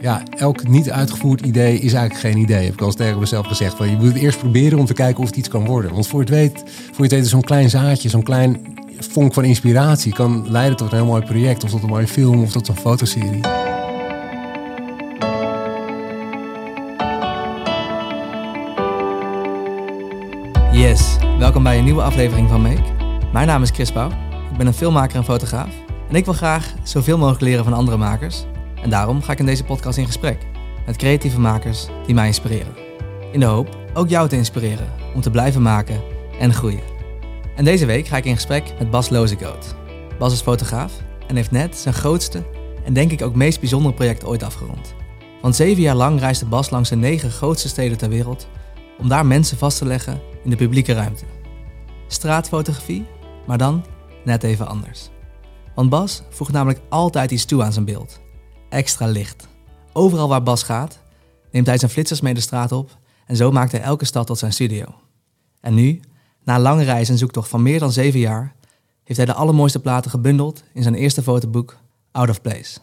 ja, elk niet uitgevoerd idee is eigenlijk geen idee. Heb ik al tegen mezelf gezegd. Van, je moet het eerst proberen om te kijken of het iets kan worden. Want voor je het weet, voor je het weet zo'n klein zaadje, zo'n klein vonk van inspiratie kan leiden tot een heel mooi project. Of tot een mooie film of tot een fotoserie. Yes, welkom bij een nieuwe aflevering van Make. Mijn naam is Chris Pauw. Ik ben een filmmaker en fotograaf. En ik wil graag zoveel mogelijk leren van andere makers. En daarom ga ik in deze podcast in gesprek met creatieve makers die mij inspireren. In de hoop ook jou te inspireren om te blijven maken en groeien. En deze week ga ik in gesprek met Bas Lozegoot. Bas is fotograaf en heeft net zijn grootste en denk ik ook meest bijzondere project ooit afgerond. Want zeven jaar lang reisde Bas langs de negen grootste steden ter wereld om daar mensen vast te leggen in de publieke ruimte. Straatfotografie, maar dan net even anders. Want Bas voegt namelijk altijd iets toe aan zijn beeld. Extra licht. Overal waar Bas gaat, neemt hij zijn flitsers mee de straat op en zo maakt hij elke stad tot zijn studio. En nu, na een lange reis en zoektocht van meer dan zeven jaar, heeft hij de allermooiste platen gebundeld in zijn eerste fotoboek Out of Place.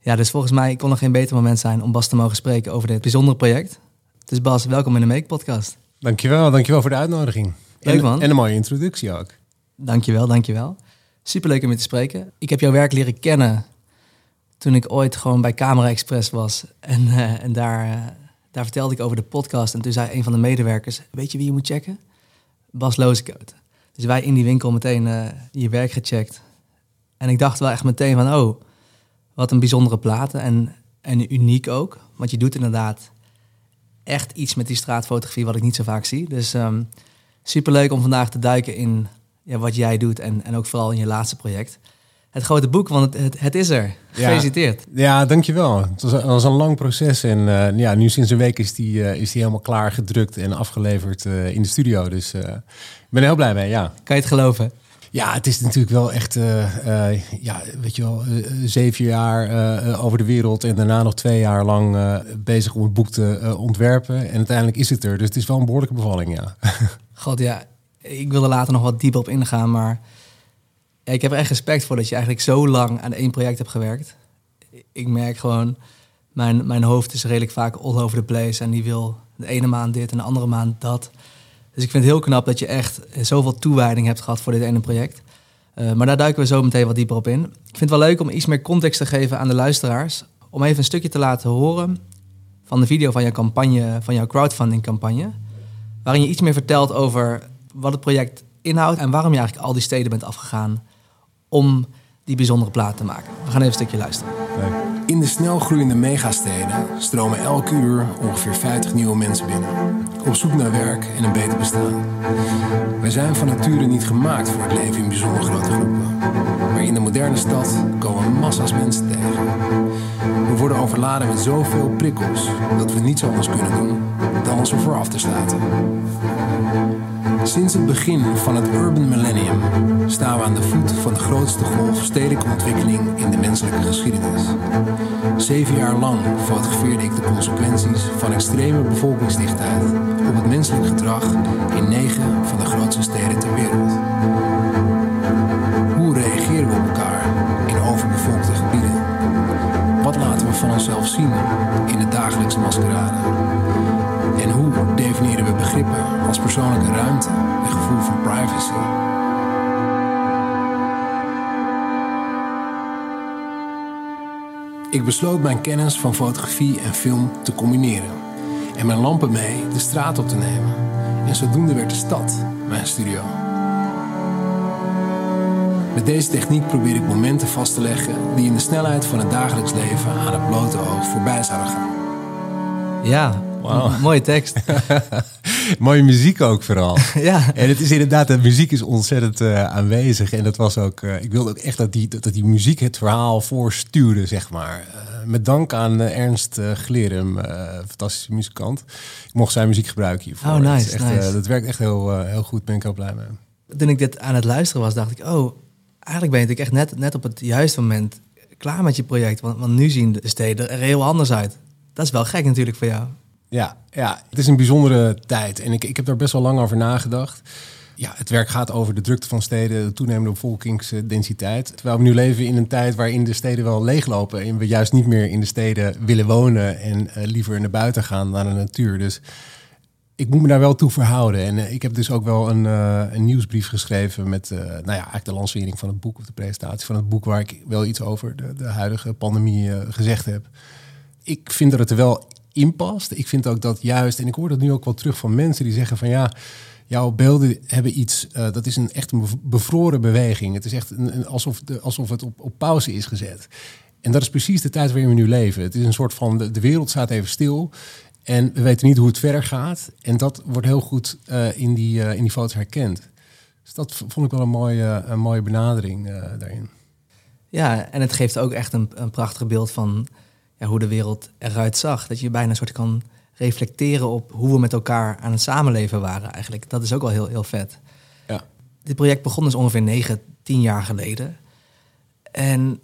Ja, dus volgens mij kon er geen beter moment zijn om Bas te mogen spreken over dit bijzondere project. Dus Bas, welkom in de Make Podcast. Dankjewel, dankjewel voor de uitnodiging. Leuk, en, man. En een mooie introductie ook. Dankjewel, dankjewel. Superleuk om je te spreken. Ik heb jouw werk leren kennen toen ik ooit gewoon bij Camera Express was. En, eh, en daar, eh, daar vertelde ik over de podcast. En toen zei een van de medewerkers, weet je wie je moet checken? Bas Lozekoot. Dus wij in die winkel meteen eh, je werk gecheckt. En ik dacht wel echt meteen van, oh, wat een bijzondere platen. En, en uniek ook. Want je doet inderdaad echt iets met die straatfotografie wat ik niet zo vaak zie. Dus super superleuk om vandaag te duiken in ja, wat jij doet en, en ook vooral in je laatste project. Het grote boek, want het, het, het is er. Gefeliciteerd. Ja, ja dankjewel. Het was, het was een lang proces en eh, ja, nu sinds een week is die, uh, is die helemaal klaar gedrukt en afgeleverd uh, in de studio. Dus ik ben er heel blij mee, ja. Kan je het geloven? Ja, het is natuurlijk wel echt, ja, weet je wel, zeven jaar over de wereld en daarna nog twee jaar lang bezig om het boek te ontwerpen. En uiteindelijk is het er. Dus het is wel een behoorlijke bevalling, ja. God, ja. Ik wil er later nog wat dieper op ingaan, maar ik heb er echt respect voor dat je eigenlijk zo lang aan één project hebt gewerkt. Ik merk gewoon, mijn, mijn hoofd is redelijk vaak all over the place en die wil de ene maand dit en de andere maand dat. Dus ik vind het heel knap dat je echt zoveel toewijding hebt gehad voor dit ene project. Uh, maar daar duiken we zo meteen wat dieper op in. Ik vind het wel leuk om iets meer context te geven aan de luisteraars. Om even een stukje te laten horen van de video van jouw campagne, van jouw crowdfunding campagne. Waarin je iets meer vertelt over wat het project inhoudt en waarom je eigenlijk al die steden bent afgegaan om die bijzondere plaat te maken. We gaan even een stukje luisteren. In de snelgroeiende megasteden stromen elke uur ongeveer 50 nieuwe mensen binnen. Op zoek naar werk en een beter bestaan. Wij zijn van nature niet gemaakt voor het leven in bijzonder grote groepen. Maar in de moderne stad komen massa's mensen tegen. We worden overladen met zoveel prikkels dat we niets anders kunnen doen dan ons ervoor af te sluiten. Sinds het begin van het Urban Millennium staan we aan de voet van de grootste golf stedelijke ontwikkeling in de menselijke geschiedenis. Zeven jaar lang fotografeerde ik de consequenties van extreme bevolkingsdichtheid op het menselijk gedrag in negen van de grootste steden ter wereld. Hoe reageren we op elkaar in overbevolkte gebieden? Wat laten we van onszelf zien in de dagelijkse maskerade? Definiëren we begrippen als persoonlijke ruimte en gevoel van privacy? Ik besloot mijn kennis van fotografie en film te combineren en mijn lampen mee de straat op te nemen. En zodoende werd de stad mijn studio. Met deze techniek probeer ik momenten vast te leggen die in de snelheid van het dagelijks leven aan het blote oog voorbij zouden gaan. Ja, wow. mooie tekst. Mooie muziek ook vooral. ja. En het is inderdaad, de muziek is ontzettend uh, aanwezig. En dat was ook, uh, ik wilde ook echt dat die, dat die muziek het verhaal voorstuurde, zeg maar. Uh, met dank aan Ernst Glerum, fantastische muzikant. Ik mocht zijn muziek gebruiken hiervoor. Oh, nice, dat, echt, nice. dat werkt echt heel, heel goed, ben ik heel blij mee. Toen ik dit aan het luisteren was, dacht ik, oh, eigenlijk ben je natuurlijk echt net, net op het juiste moment klaar met je project. Want, want nu zien de steden er heel anders uit. Dat is wel gek natuurlijk voor jou. Ja, ja, het is een bijzondere tijd. En ik, ik heb daar best wel lang over nagedacht. ja, het werk gaat over de drukte van steden, de toenemende bevolkingsdensiteit. Terwijl we nu leven in een tijd waarin de steden wel leeglopen en we juist niet meer in de steden willen wonen en uh, liever naar buiten gaan, naar de natuur. Dus ik moet me daar wel toe verhouden. En uh, ik heb dus ook wel een, uh, een nieuwsbrief geschreven met nou ja, eigenlijk de lancering van het boek of de presentatie van het boek waar ik wel iets over de, de huidige pandemie gezegd heb. Ik vind dat het er wel in past. Ik vind ook dat juist, en ik hoor dat nu ook wel terug van mensen die zeggen van ja jouw beelden hebben iets, uh, dat is een echt een bevroren beweging. Het is echt een, alsof, de, alsof het op, op pauze is gezet. En dat is precies de tijd waarin we nu leven. Het is een soort van, de, de wereld staat even stil. En we weten niet hoe het verder gaat. En dat wordt heel goed uh, in, die, uh, in die foto's herkend. Dus dat vond ik wel een mooie, een mooie benadering daarin. Ja, en het geeft ook echt een, een prachtig beeld van ja, hoe de wereld eruit zag. Dat je bijna een soort kan reflecteren op hoe we met elkaar aan het samenleven waren eigenlijk. Dat is ook wel heel, heel vet. Ja. Dit project begon dus ongeveer 9, 10 jaar geleden. En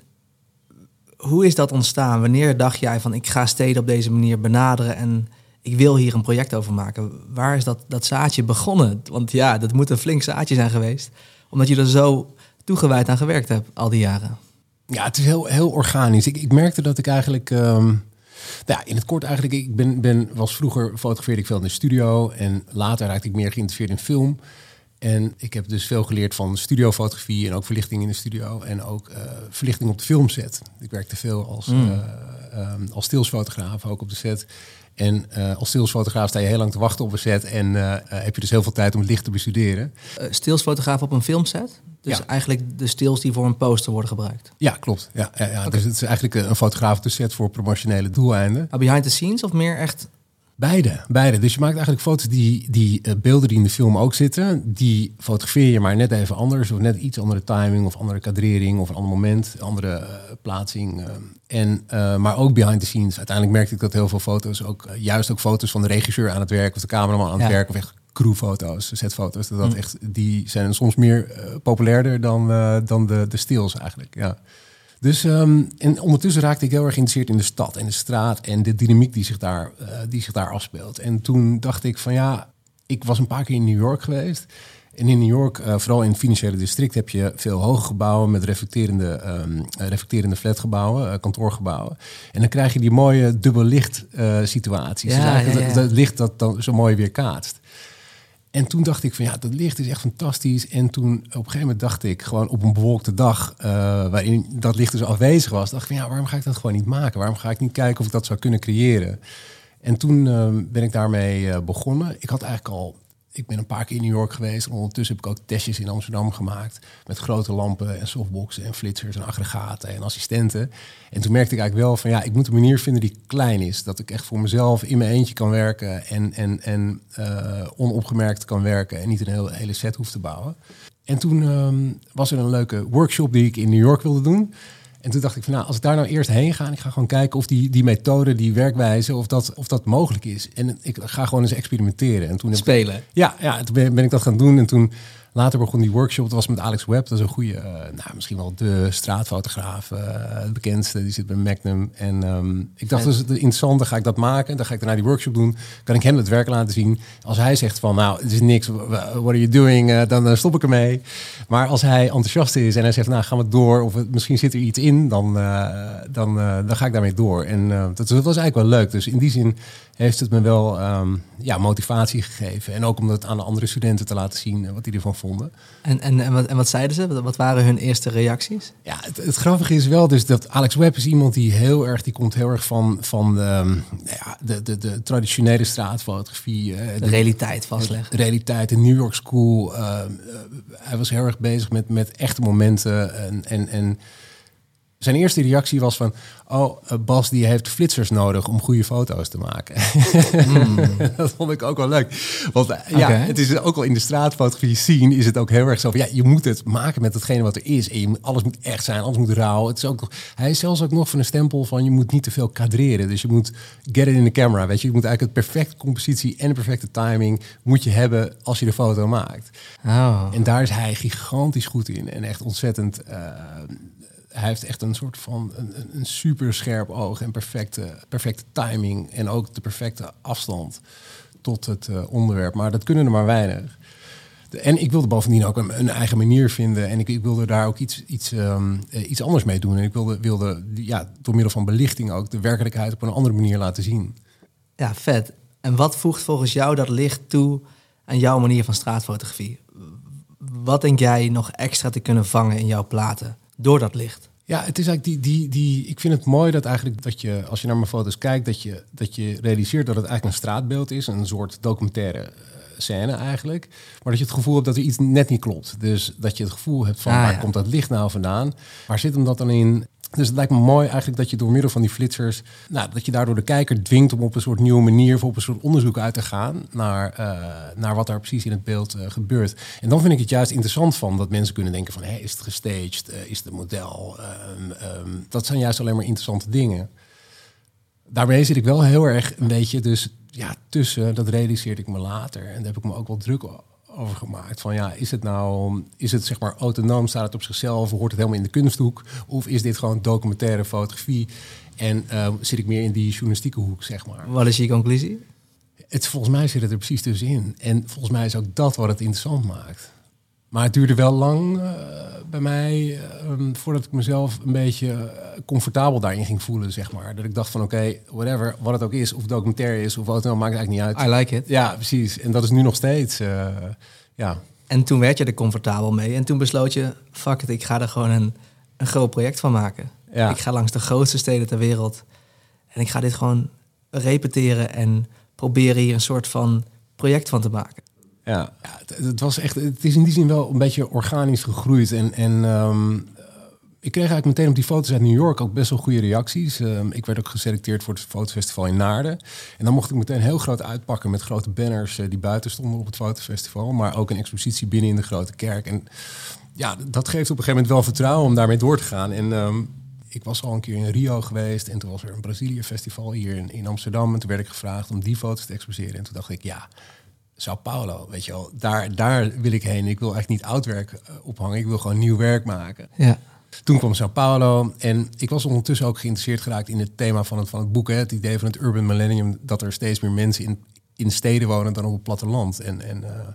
hoe is dat ontstaan? Wanneer dacht jij van ik ga steden op deze manier benaderen en ik wil hier een project over maken? Waar is dat, dat zaadje begonnen? Want ja, dat moet een flink zaadje zijn geweest. Omdat je er zo toegewijd aan gewerkt hebt al die jaren. Ja, het is heel, heel organisch. Ik, ik merkte dat ik eigenlijk... Um nou ja, in het kort eigenlijk, ik ben, ben, was vroeger fotografeerde ik veel in de studio en later raakte ik meer geïnteresseerd in film. En ik heb dus veel geleerd van studiofotografie en ook verlichting in de studio en ook uh, verlichting op de filmset. Ik werkte veel als, mm. uh, um, als stilsfotograaf, ook op de set. En uh, als stilsfotograaf sta je heel lang te wachten op een set en heb je dus heel veel tijd om het licht te bestuderen. stilsfotograaf op een filmset? Dus ja. eigenlijk de stils die voor een poster worden gebruikt. Ja, klopt. Ja, ja, ja. Okay. Dus het is eigenlijk een fotograaf de set voor promotionele doeleinden. Behind the scenes of meer echt Beide, beide. Dus je maakt eigenlijk foto's die, die uh, beelden die in de film ook zitten, die fotografeer je maar net even anders, of net iets andere timing, of andere kadrering, of een ander moment, andere uh, plaatsing. Uh, en, maar ook behind the scenes. Uiteindelijk merkte ik dat heel veel foto's, ook juist ook foto's van de regisseur aan het werk, of de cameraman aan het ja. werk, of echt crewfoto's, setfoto's, dat, dat mm. echt, die zijn soms meer populairder dan, dan de, de stils eigenlijk. Ja. Dus um, en ondertussen raakte ik heel erg geïnteresseerd in de stad en de straat en de dynamiek die zich daar, uh, die zich daar afspeelt. En toen dacht ik van ja, ik was een paar keer in New York geweest. En in New York, uh, vooral in het financiële district, heb je veel hoge gebouwen met reflecterende, um, reflecterende flatgebouwen, uh, kantoorgebouwen. En dan krijg je die mooie dubbel licht situaties. Ja, dus ja, ja. Het, het licht dat dan zo mooi weer kaatst. En toen dacht ik van ja, dat licht is echt fantastisch. En toen op een gegeven moment dacht ik gewoon op een bewolkte dag, uh, waarin dat licht dus afwezig was, dacht ik van ja, waarom ga ik dat gewoon niet maken? Waarom ga ik niet kijken of ik dat zou kunnen creëren? En toen uh, ben ik daarmee uh, begonnen. Ik had eigenlijk al ik ben een paar keer in New York geweest. Ondertussen heb ik ook testjes in Amsterdam gemaakt. Met grote lampen en softboxen en flitsers en aggregaten en assistenten. En toen merkte ik eigenlijk wel van ja, ik moet een manier vinden die klein is. Dat ik echt voor mezelf in mijn eentje kan werken. En, en, en uh, onopgemerkt kan werken. En niet een hele, hele set hoef te bouwen. En toen um, was er een leuke workshop die ik in New York wilde doen. En toen dacht ik van nou, als ik daar nou eerst heen ga, en ik ga gewoon kijken of die, die methode, die werkwijze, of dat, of dat mogelijk is. En ik ga gewoon eens experimenteren. En toen Spelen. Ik, ja, ja, toen ben, ben ik dat gaan doen. En toen Later begon die workshop, dat was met Alex Webb. Dat is een goede, uh, nou, misschien wel de straatfotograaf, uh, de bekendste. Die zit bij Magnum. En um, ik dacht, dus interessant, dan ga ik dat maken. Dan ga ik daarna die workshop doen. Kan ik hem het werk laten zien. Als hij zegt van, nou, het is niks, what are you doing? Uh, dan stop ik ermee. Maar als hij enthousiast is en hij zegt, nou, gaan we door. Of het, misschien zit er iets in, dan, dan, dan ga ik daarmee door. En dat, dat was eigenlijk wel leuk. Dus in die zin heeft het me wel um, ja, motivatie gegeven. En ook om dat aan de andere studenten te laten zien wat die ervan vonden. En, en, en, wat, en wat zeiden ze? Wat waren hun eerste reacties? Ja, het, het grappige is wel dus dat Alex Webb is iemand die heel erg, die komt heel erg van, van de, um, ja, de, de, de traditionele straatfotografie. Uh, de, realiteit vastleggen. De realiteit, de New York School. Uh, uh, hij was heel erg bezig met, met echte momenten en, en, en zijn eerste reactie was van... oh, eh, Bas die heeft flitsers nodig om goede foto's te maken. Mm. dat vond ik ook wel leuk. Want uh, ja, okay. het is ook al in de straatfotografie zien... is het ook heel erg zo van... ja, je moet het maken met hetgene wat er is. En je, alles moet echt zijn, alles moet rauw. Het is ook, hij is zelfs ook nog van een stempel van... je moet niet te veel kadreren. Dus je moet get it in de camera, weet je. Je moet eigenlijk het perfecte compositie en de perfecte timing... moet je hebben als je de foto maakt. Oh. En daar is hij gigantisch goed in. En echt ontzettend... Uh, hij heeft echt een soort van een, een super scherp oog en perfecte, perfecte timing en ook de perfecte afstand tot het uh, onderwerp. Maar dat kunnen er maar weinig. En ik wilde bovendien ook een, een eigen manier vinden. En ik, ik wilde daar ook iets, iets, ehm, eh, iets anders mee doen. En ik wilde, wilde ja, door middel van belichting ook de werkelijkheid op een andere manier laten zien. Ja, vet. En wat voegt volgens jou dat licht toe aan jouw manier van straatfotografie? Wat denk jij nog extra te kunnen vangen in jouw platen door dat licht? Ja, het is eigenlijk die, die, die. Ik vind het mooi dat eigenlijk dat je, als je naar mijn foto's kijkt, dat je, dat je realiseert dat het eigenlijk een straatbeeld is, een soort documentaire eh, scène eigenlijk. Maar dat je het gevoel hebt dat er iets net niet klopt. Dus dat je het gevoel hebt van Ah, waar ja. komt dat licht nou vandaan? Waar zit hem dat dan in? Dus het lijkt me mooi eigenlijk dat je door middel van die flitsers, nou, dat je daardoor de kijker dwingt om op een soort nieuwe manier of op een soort onderzoek uit te gaan naar, eh, naar wat daar precies in het beeld eh, gebeurt. En dan vind ik het juist interessant van dat mensen kunnen denken van, hé, is het gestaged? Eh, is het een model? Ehm, ehm, dat zijn juist alleen maar interessante dingen daarmee zit ik wel heel erg een beetje dus ja, tussen. Dat realiseerde ik me later. En daar heb ik me ook wel druk over gemaakt. Van ja, is het nou, is het zeg maar autonoom, staat het op zichzelf, hoort het helemaal in de kunsthoek? Of is dit gewoon documentaire fotografie? En eh, zit ik meer in die journalistieke hoek, zeg maar. Wat is je conclusie? Het, volgens mij zit het er precies tussenin. En volgens mij is ook dat wat het interessant maakt. Maar het duurde wel lang eh, bij mij eh, voordat ik mezelf een beetje eh, comfortabel daarin ging voelen, zeg maar. Dat ik dacht van oké, whatever, wat het ook is, of documentaire is of wat dan, maakt eigenlijk niet uit. I like it. Ja, precies. En dat is nu nog steeds, eh, ja. En toen werd je er comfortabel mee. En toen besloot je, fuck it, ik ga er gewoon een, een groot project van maken. Ja. Ik ga langs de grootste steden ter wereld. En ik ga dit gewoon repeteren en proberen hier een soort van project van te maken. Ja, het, was echt. Het is in die zin wel een beetje organisch gegroeid. En, en ehm, ik kreeg eigenlijk meteen op die foto's uit New York ook best wel goede reacties. Ehm, ik werd ook geselecteerd voor het fotofestival in Naarden. En dan mocht ik meteen heel groot uitpakken met grote banners eh, die buiten stonden op het fotofestival. Maar ook een expositie binnen in de grote kerk. En ja, dat geeft op een gegeven moment wel vertrouwen om daarmee door te gaan. En ehm, ik was al een keer in Rio geweest en toen was er een Brazilië festival hier in, in Amsterdam. En toen werd ik gevraagd om die foto's te exposeren. En toen dacht ik, ja, Sao Paulo, weet je wel, daar, daar wil ik heen. Ik wil echt niet oud werk eh, ophangen, ik wil gewoon nieuw werk maken. Ja. Toen kwam Sao Paulo en ik was ondertussen ook geïnteresseerd geraakt in het thema van het, van het boek. Hè, het idee van het urban millennium, dat er steeds meer mensen in, in steden wonen dan op het platteland. En, en eh,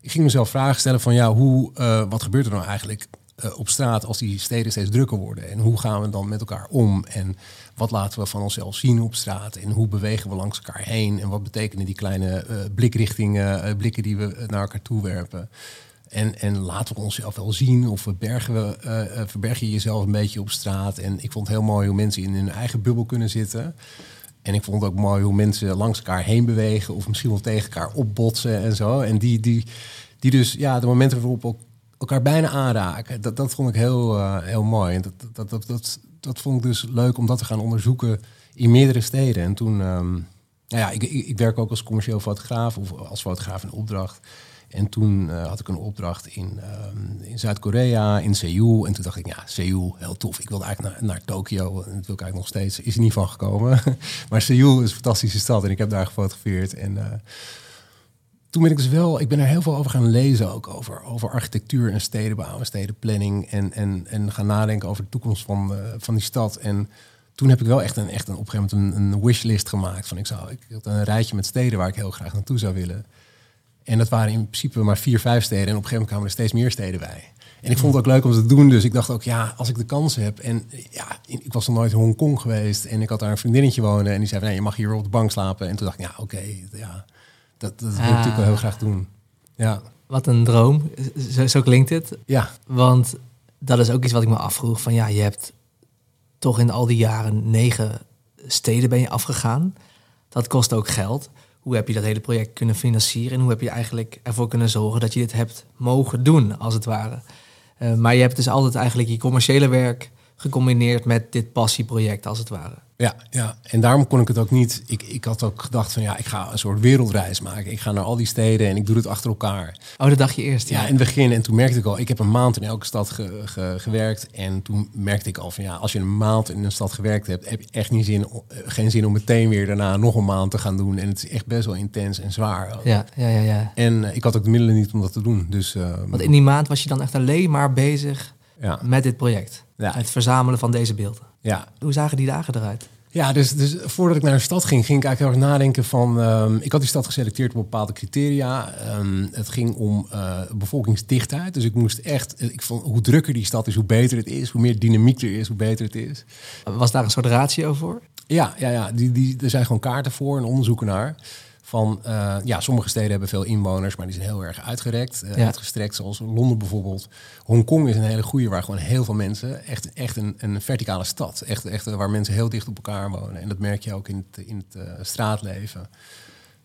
ik ging mezelf vragen stellen van ja, hoe, eh, wat gebeurt er nou eigenlijk eh, op straat als die steden steeds drukker worden? En hoe gaan we dan met elkaar om? En wat laten we van onszelf zien op straat? En hoe bewegen we langs elkaar heen? En wat betekenen die kleine eh, blikrichtingen, eh, blikken die we naar elkaar toe werpen? En, en laten we onszelf wel zien of verbergen, we, verberg je jezelf een beetje op straat. En ik vond het heel mooi hoe mensen in hun eigen bubbel kunnen zitten. En ik vond het ook mooi hoe mensen langs elkaar heen bewegen of misschien wel tegen elkaar opbotsen en zo. En die, die, die dus, ja, de momenten waarop elkaar bijna aanraken, dat, dat vond ik heel, eh, heel mooi. En dat, dat, dat, dat, vond ik dus leuk om dat te gaan onderzoeken in meerdere steden. En toen, ehm, nou ja, ik, ik, ik werk ook als commercieel fotograaf of als fotograaf in opdracht. En toen eh, had ik een opdracht in, ehm, in Zuid-Korea, in Seoul. En toen dacht ik, ja, Seoul, heel tof. Ik wilde eigenlijk naar, naar Tokio. En dat wil ik eigenlijk nog steeds. Is er niet van gekomen. maar Seoul is een fantastische stad. En ik heb daar gefotografeerd. En eh, toen ben ik dus wel... Ik ben er heel veel over gaan lezen ook. Over, over architectuur en stedenbouw en stedenplanning. En, en, en gaan nadenken over de toekomst van, eh, van die stad. En toen heb ik wel echt een, echt een, op een gegeven moment een, een wishlist gemaakt. Van ik, zou, ik had een rijtje met steden waar ik heel graag naartoe zou willen. En dat waren in principe maar vier, vijf steden. En op een gegeven moment kwamen er steeds meer steden bij. En ik vond het ook leuk om te doen. Dus ik dacht ook, ja, als ik de kans heb. En ja, ik was nog nooit in Hongkong geweest. En ik had daar een vriendinnetje wonen. En die zei van, nee, je mag hier op de bank slapen. En toen dacht ik, ja, oké, ja, dat, dat wil ik Ah. natuurlijk wel heel graag doen. Ja, Wat een droom. Zo, zo klinkt het. ja, Want dat is ook iets wat ik me afvroeg. Van ja, je hebt toch in al die jaren negen steden ben je afgegaan. Dat kost ook geld. Hoe heb je dat hele project kunnen financieren? En hoe heb je eigenlijk ervoor kunnen zorgen dat je dit hebt mogen doen, als het ware? Eh, maar je hebt dus altijd eigenlijk je commerciële werk gecombineerd met dit passieproject, als het ware. Ja, ja, en daarom kon ik het ook niet. Ik, ik had ook gedacht van ja, ik ga een soort wereldreis maken. Ik ga naar al die steden en ik doe het achter elkaar. Oh, dat dacht je eerst, Ja, ja. in het begin. En toen merkte ik al, ik heb een maand in elke stad ge- ge- gewerkt. En toen merkte ik al van ja, als je een maand in een stad gewerkt hebt, heb je echt niet zin, eh, geen zin om meteen weer daarna nog een maand te gaan doen. En het is echt best wel intens en zwaar. ook. Ja, ja, ja, ja. En eh, ik had ook de middelen niet om dat te doen. Dus eh, Want in die maand was je dan echt alleen maar bezig ja, met dit project. Ja. Het verzamelen van deze beelden. ja, Hoe zagen die dagen eruit? Ja, dus, dus voordat ik naar de stad ging, ging ik eigenlijk heel erg nadenken van... ehm, ik had die stad geselecteerd op bepaalde criteria. Ehm, het ging om eh, bevolkingsdichtheid. Dus ik moest echt... Ik vond, hoe drukker die stad is, hoe beter het is. Hoe meer dynamiek er is, hoe beter het is. Was daar een soort ratio voor? Ja, ja, ja die, die, er zijn gewoon kaarten voor en onderzoeken naar. Van, eh, ja, sommige steden hebben veel inwoners, maar die zijn heel erg uitgerekt, eh, Ja. uitgestrekt, zoals Londen bijvoorbeeld. Hongkong is een hele goede, waar gewoon heel veel mensen, echt, echt een, een verticale stad, echt, echt waar mensen heel dicht op elkaar wonen. En dat merk je ook in het, in het eh, straatleven.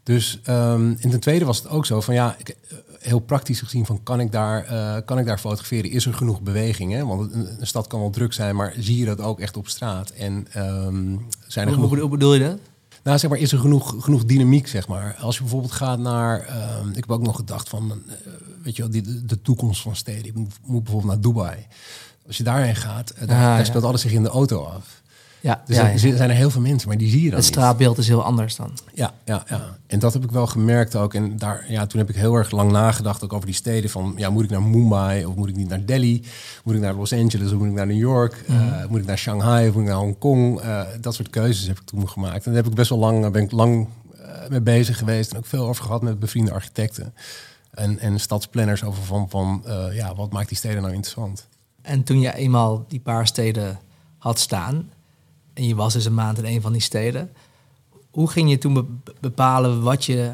Dus, ehm, en ten tweede was het ook zo van, ja, eh, heel praktisch gezien van, kan ik daar, eh, kan ik daar fotograferen? Is er genoeg beweging? Hè? Want een, een stad kan wel druk zijn, maar zie je dat ook echt op straat? En ehm, zijn er genoeg... hoe bedoel je dat? Nou, zeg maar, is er genoeg, genoeg dynamiek, zeg maar. Als je bijvoorbeeld gaat naar... ehm, ik heb ook nog gedacht van, eh, weet je wel, die, de, toekomst van steden. Ik moet, moet bijvoorbeeld naar Dubai. Als je daarheen gaat, eh, daar, Ah, daar ja. speelt alles zich in de auto af. Ja, Dus ja, er ja. zijn er heel veel mensen, maar die zie je dan het niet. straatbeeld is heel anders dan. Ja, ja, ja. En dat heb ik wel gemerkt ook. En daar, ja, toen heb ik heel erg lang nagedacht ook over die steden. Van, ja, moet ik naar Mumbai of moet ik niet naar Delhi? Moet ik naar Los Angeles of moet ik naar New York? Eh, moet ik naar Shanghai of moet ik naar Hongkong? Eh dat soort keuzes heb ik toen gemaakt. En daar heb ik best wel lang, ben ik lang eh, mee bezig geweest. En ook veel over gehad met bevriende architecten. En, en stadsplanners over van, van eh, ja, wat maakt die steden nou interessant? En toen je eenmaal die paar steden had staan... en je was dus een maand in een van die steden... hoe ging je toen be- bepalen wat je,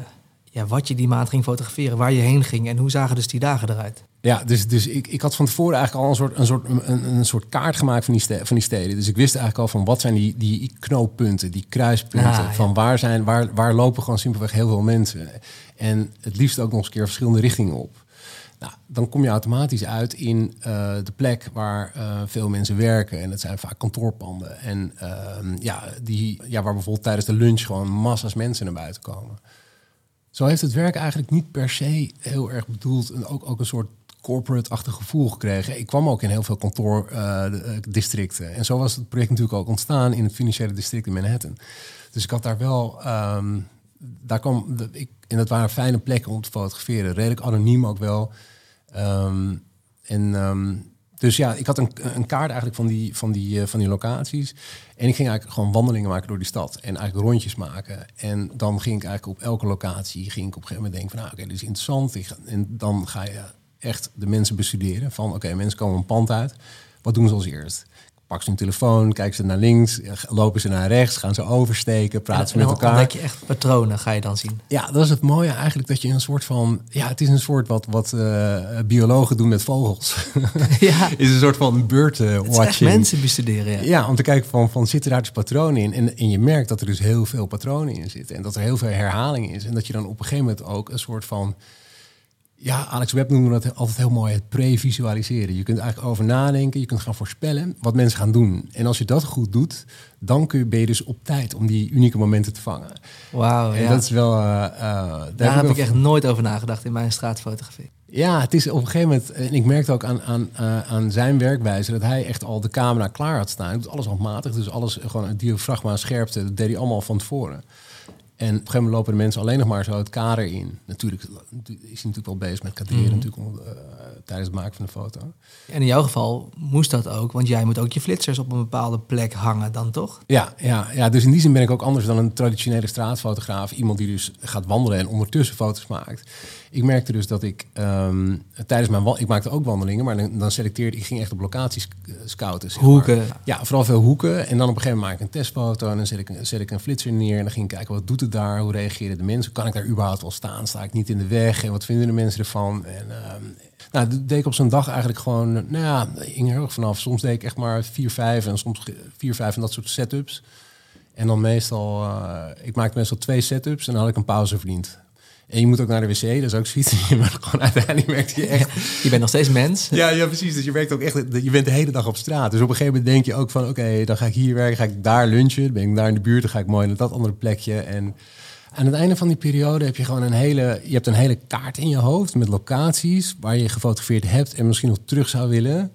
ja, wat je die maand ging fotograferen... waar je heen ging en hoe zagen dus die dagen eruit? Ja, dus, dus ik, ik had van tevoren eigenlijk al een soort, een soort, een, een soort kaart gemaakt van die, ste- van die steden. Dus ik wist eigenlijk al van wat zijn die, die knooppunten, die kruispunten. Ah, ja. Van waar, zijn, waar, waar lopen gewoon simpelweg heel veel mensen. En het liefst ook nog eens een keer verschillende richtingen op. Nou, dan kom je automatisch uit in eh, de plek waar eh, veel mensen werken. En dat zijn vaak kantoorpanden. En ehm, ja, die, ja, waar bijvoorbeeld tijdens de lunch gewoon massa's mensen naar buiten komen. Zo heeft het werk eigenlijk niet per se heel erg bedoeld en ook, ook een soort corporate-achtig gevoel gekregen. Ik kwam ook in heel veel kantoordistricten. en zo was het project natuurlijk ook ontstaan in het financiële district in Manhattan. Dus ik had daar wel, ehm, daar kwam, de, ik, en dat waren fijne plekken om te fotograferen. Redelijk anoniem ook wel. Ehm, en ehm, dus ja, ik had een, een kaart eigenlijk van die, van, die, eh, van die locaties. En ik ging eigenlijk gewoon wandelingen maken door die stad. En eigenlijk rondjes maken. En dan ging ik eigenlijk op elke locatie... ging ik op een gegeven moment denken van... nou, oké, dit is interessant. Ik en dan ga je echt de mensen bestuderen. Van, oké, mensen komen een pand uit. Wat doen ze als eerst? Pak ze hun telefoon, kijken ze naar links, eh, lopen ze naar rechts, gaan ze oversteken, praten ze met dan elkaar. ontdek je echt patronen, ga je dan zien. Ja, dat is het mooie eigenlijk dat je een soort van. Ja, het is een soort wat, wat eh, biologen doen met vogels. ja, is een soort van beurt het is echt watching. mensen bestuderen. Ja. Ja, om te kijken van, van zitten daar dus patronen in. En, en je merkt dat er dus heel veel patronen in zitten. En dat er heel veel herhaling is. En dat je dan op een gegeven moment ook een soort van. Ja, Alex Webb noemde dat altijd heel mooi het pre-visualiseren. Je kunt eigenlijk over nadenken, je kunt gaan voorspellen wat mensen gaan doen. En als je dat goed doet, dan kun je, ben je dus op tijd om die unieke momenten te vangen. Wauw, En ja. dat is wel. eh, eh, daar Daar heb ik echt nooit over nagedacht in mijn straatfotografie. ja, het is op een gegeven moment, en ik merkte ook aan, aan, eh, aan zijn werkwijze dat hij echt al de camera klaar had staan. Hij doet alles handmatig, dus alles gewoon het diafragma scherpte, dat deed hij allemaal van tevoren. En op een gegeven moment lopen de mensen alleen nog maar zo het kader in. Natuurlijk is hij natuurlijk wel bezig met kadreren Mhm. natuurlijk, om, eh, tijdens het maken van de foto. En in jouw geval moest dat ook, want jij moet ook je flitsers op een bepaalde plek hangen dan toch? Ja, ja, ja, dus in die zin ben ik ook anders dan een traditionele straatfotograaf. Iemand die dus gaat wandelen en ondertussen foto's maakt. Ik merkte dus dat ik ehm, tijdens mijn ik maakte ook wandelingen, maar dan, dan selecteerde ik ging echt op locaties eh, scouten. zeg maar. Hoeken. Ja, vooral veel hoeken. En dan op een gegeven moment maak ik een testfoto en dan zet ik, zet ik een flitser neer en dan ging ik kijken wat doet het daar, hoe reageren de mensen, kan ik daar überhaupt wel staan, sta ik niet in de weg en wat vinden de mensen ervan. En ehm, nou, dat deed ik op zo'n dag eigenlijk gewoon, nou ja, ging er vanaf. Soms deed ik echt maar vier, vijf en soms vier, vijf en dat soort setups. En dan meestal, eh, ik maakte meestal twee setups en dan had ik een pauze verdiend. En je moet ook naar de wc, dat is ook zoiets. Je bent gewoon uiteindelijk merkt je echt Je bent nog steeds mens. ja, ja, precies. Dus je werkt ook echt, je bent de hele dag op straat. Dus op een gegeven moment denk je ook van, oké, dan ga ik hier werken, ga ik daar lunchen, dan ben ik daar in de buurt, dan ga ik mooi naar dat andere plekje. En aan het einde van die periode heb je gewoon een hele, je hebt een hele kaart in je hoofd met locaties waar je gefotografeerd hebt en misschien nog terug zou willen.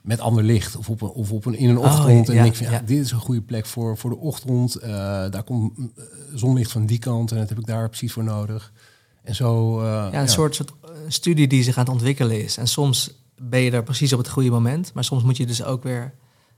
Met ander licht of, op een, of op een, in een Oh, ochtend. en ja, je van, ja, ja. dit is een goede plek voor, voor de ochtend. Eh, daar komt eh, zonlicht van die kant en dat heb ik daar precies voor nodig. En zo... eh, Ja, een soort, soort eh, studie die zich aan het ontwikkelen is. En soms ben je er precies op het goede moment, maar soms moet je dus ook weer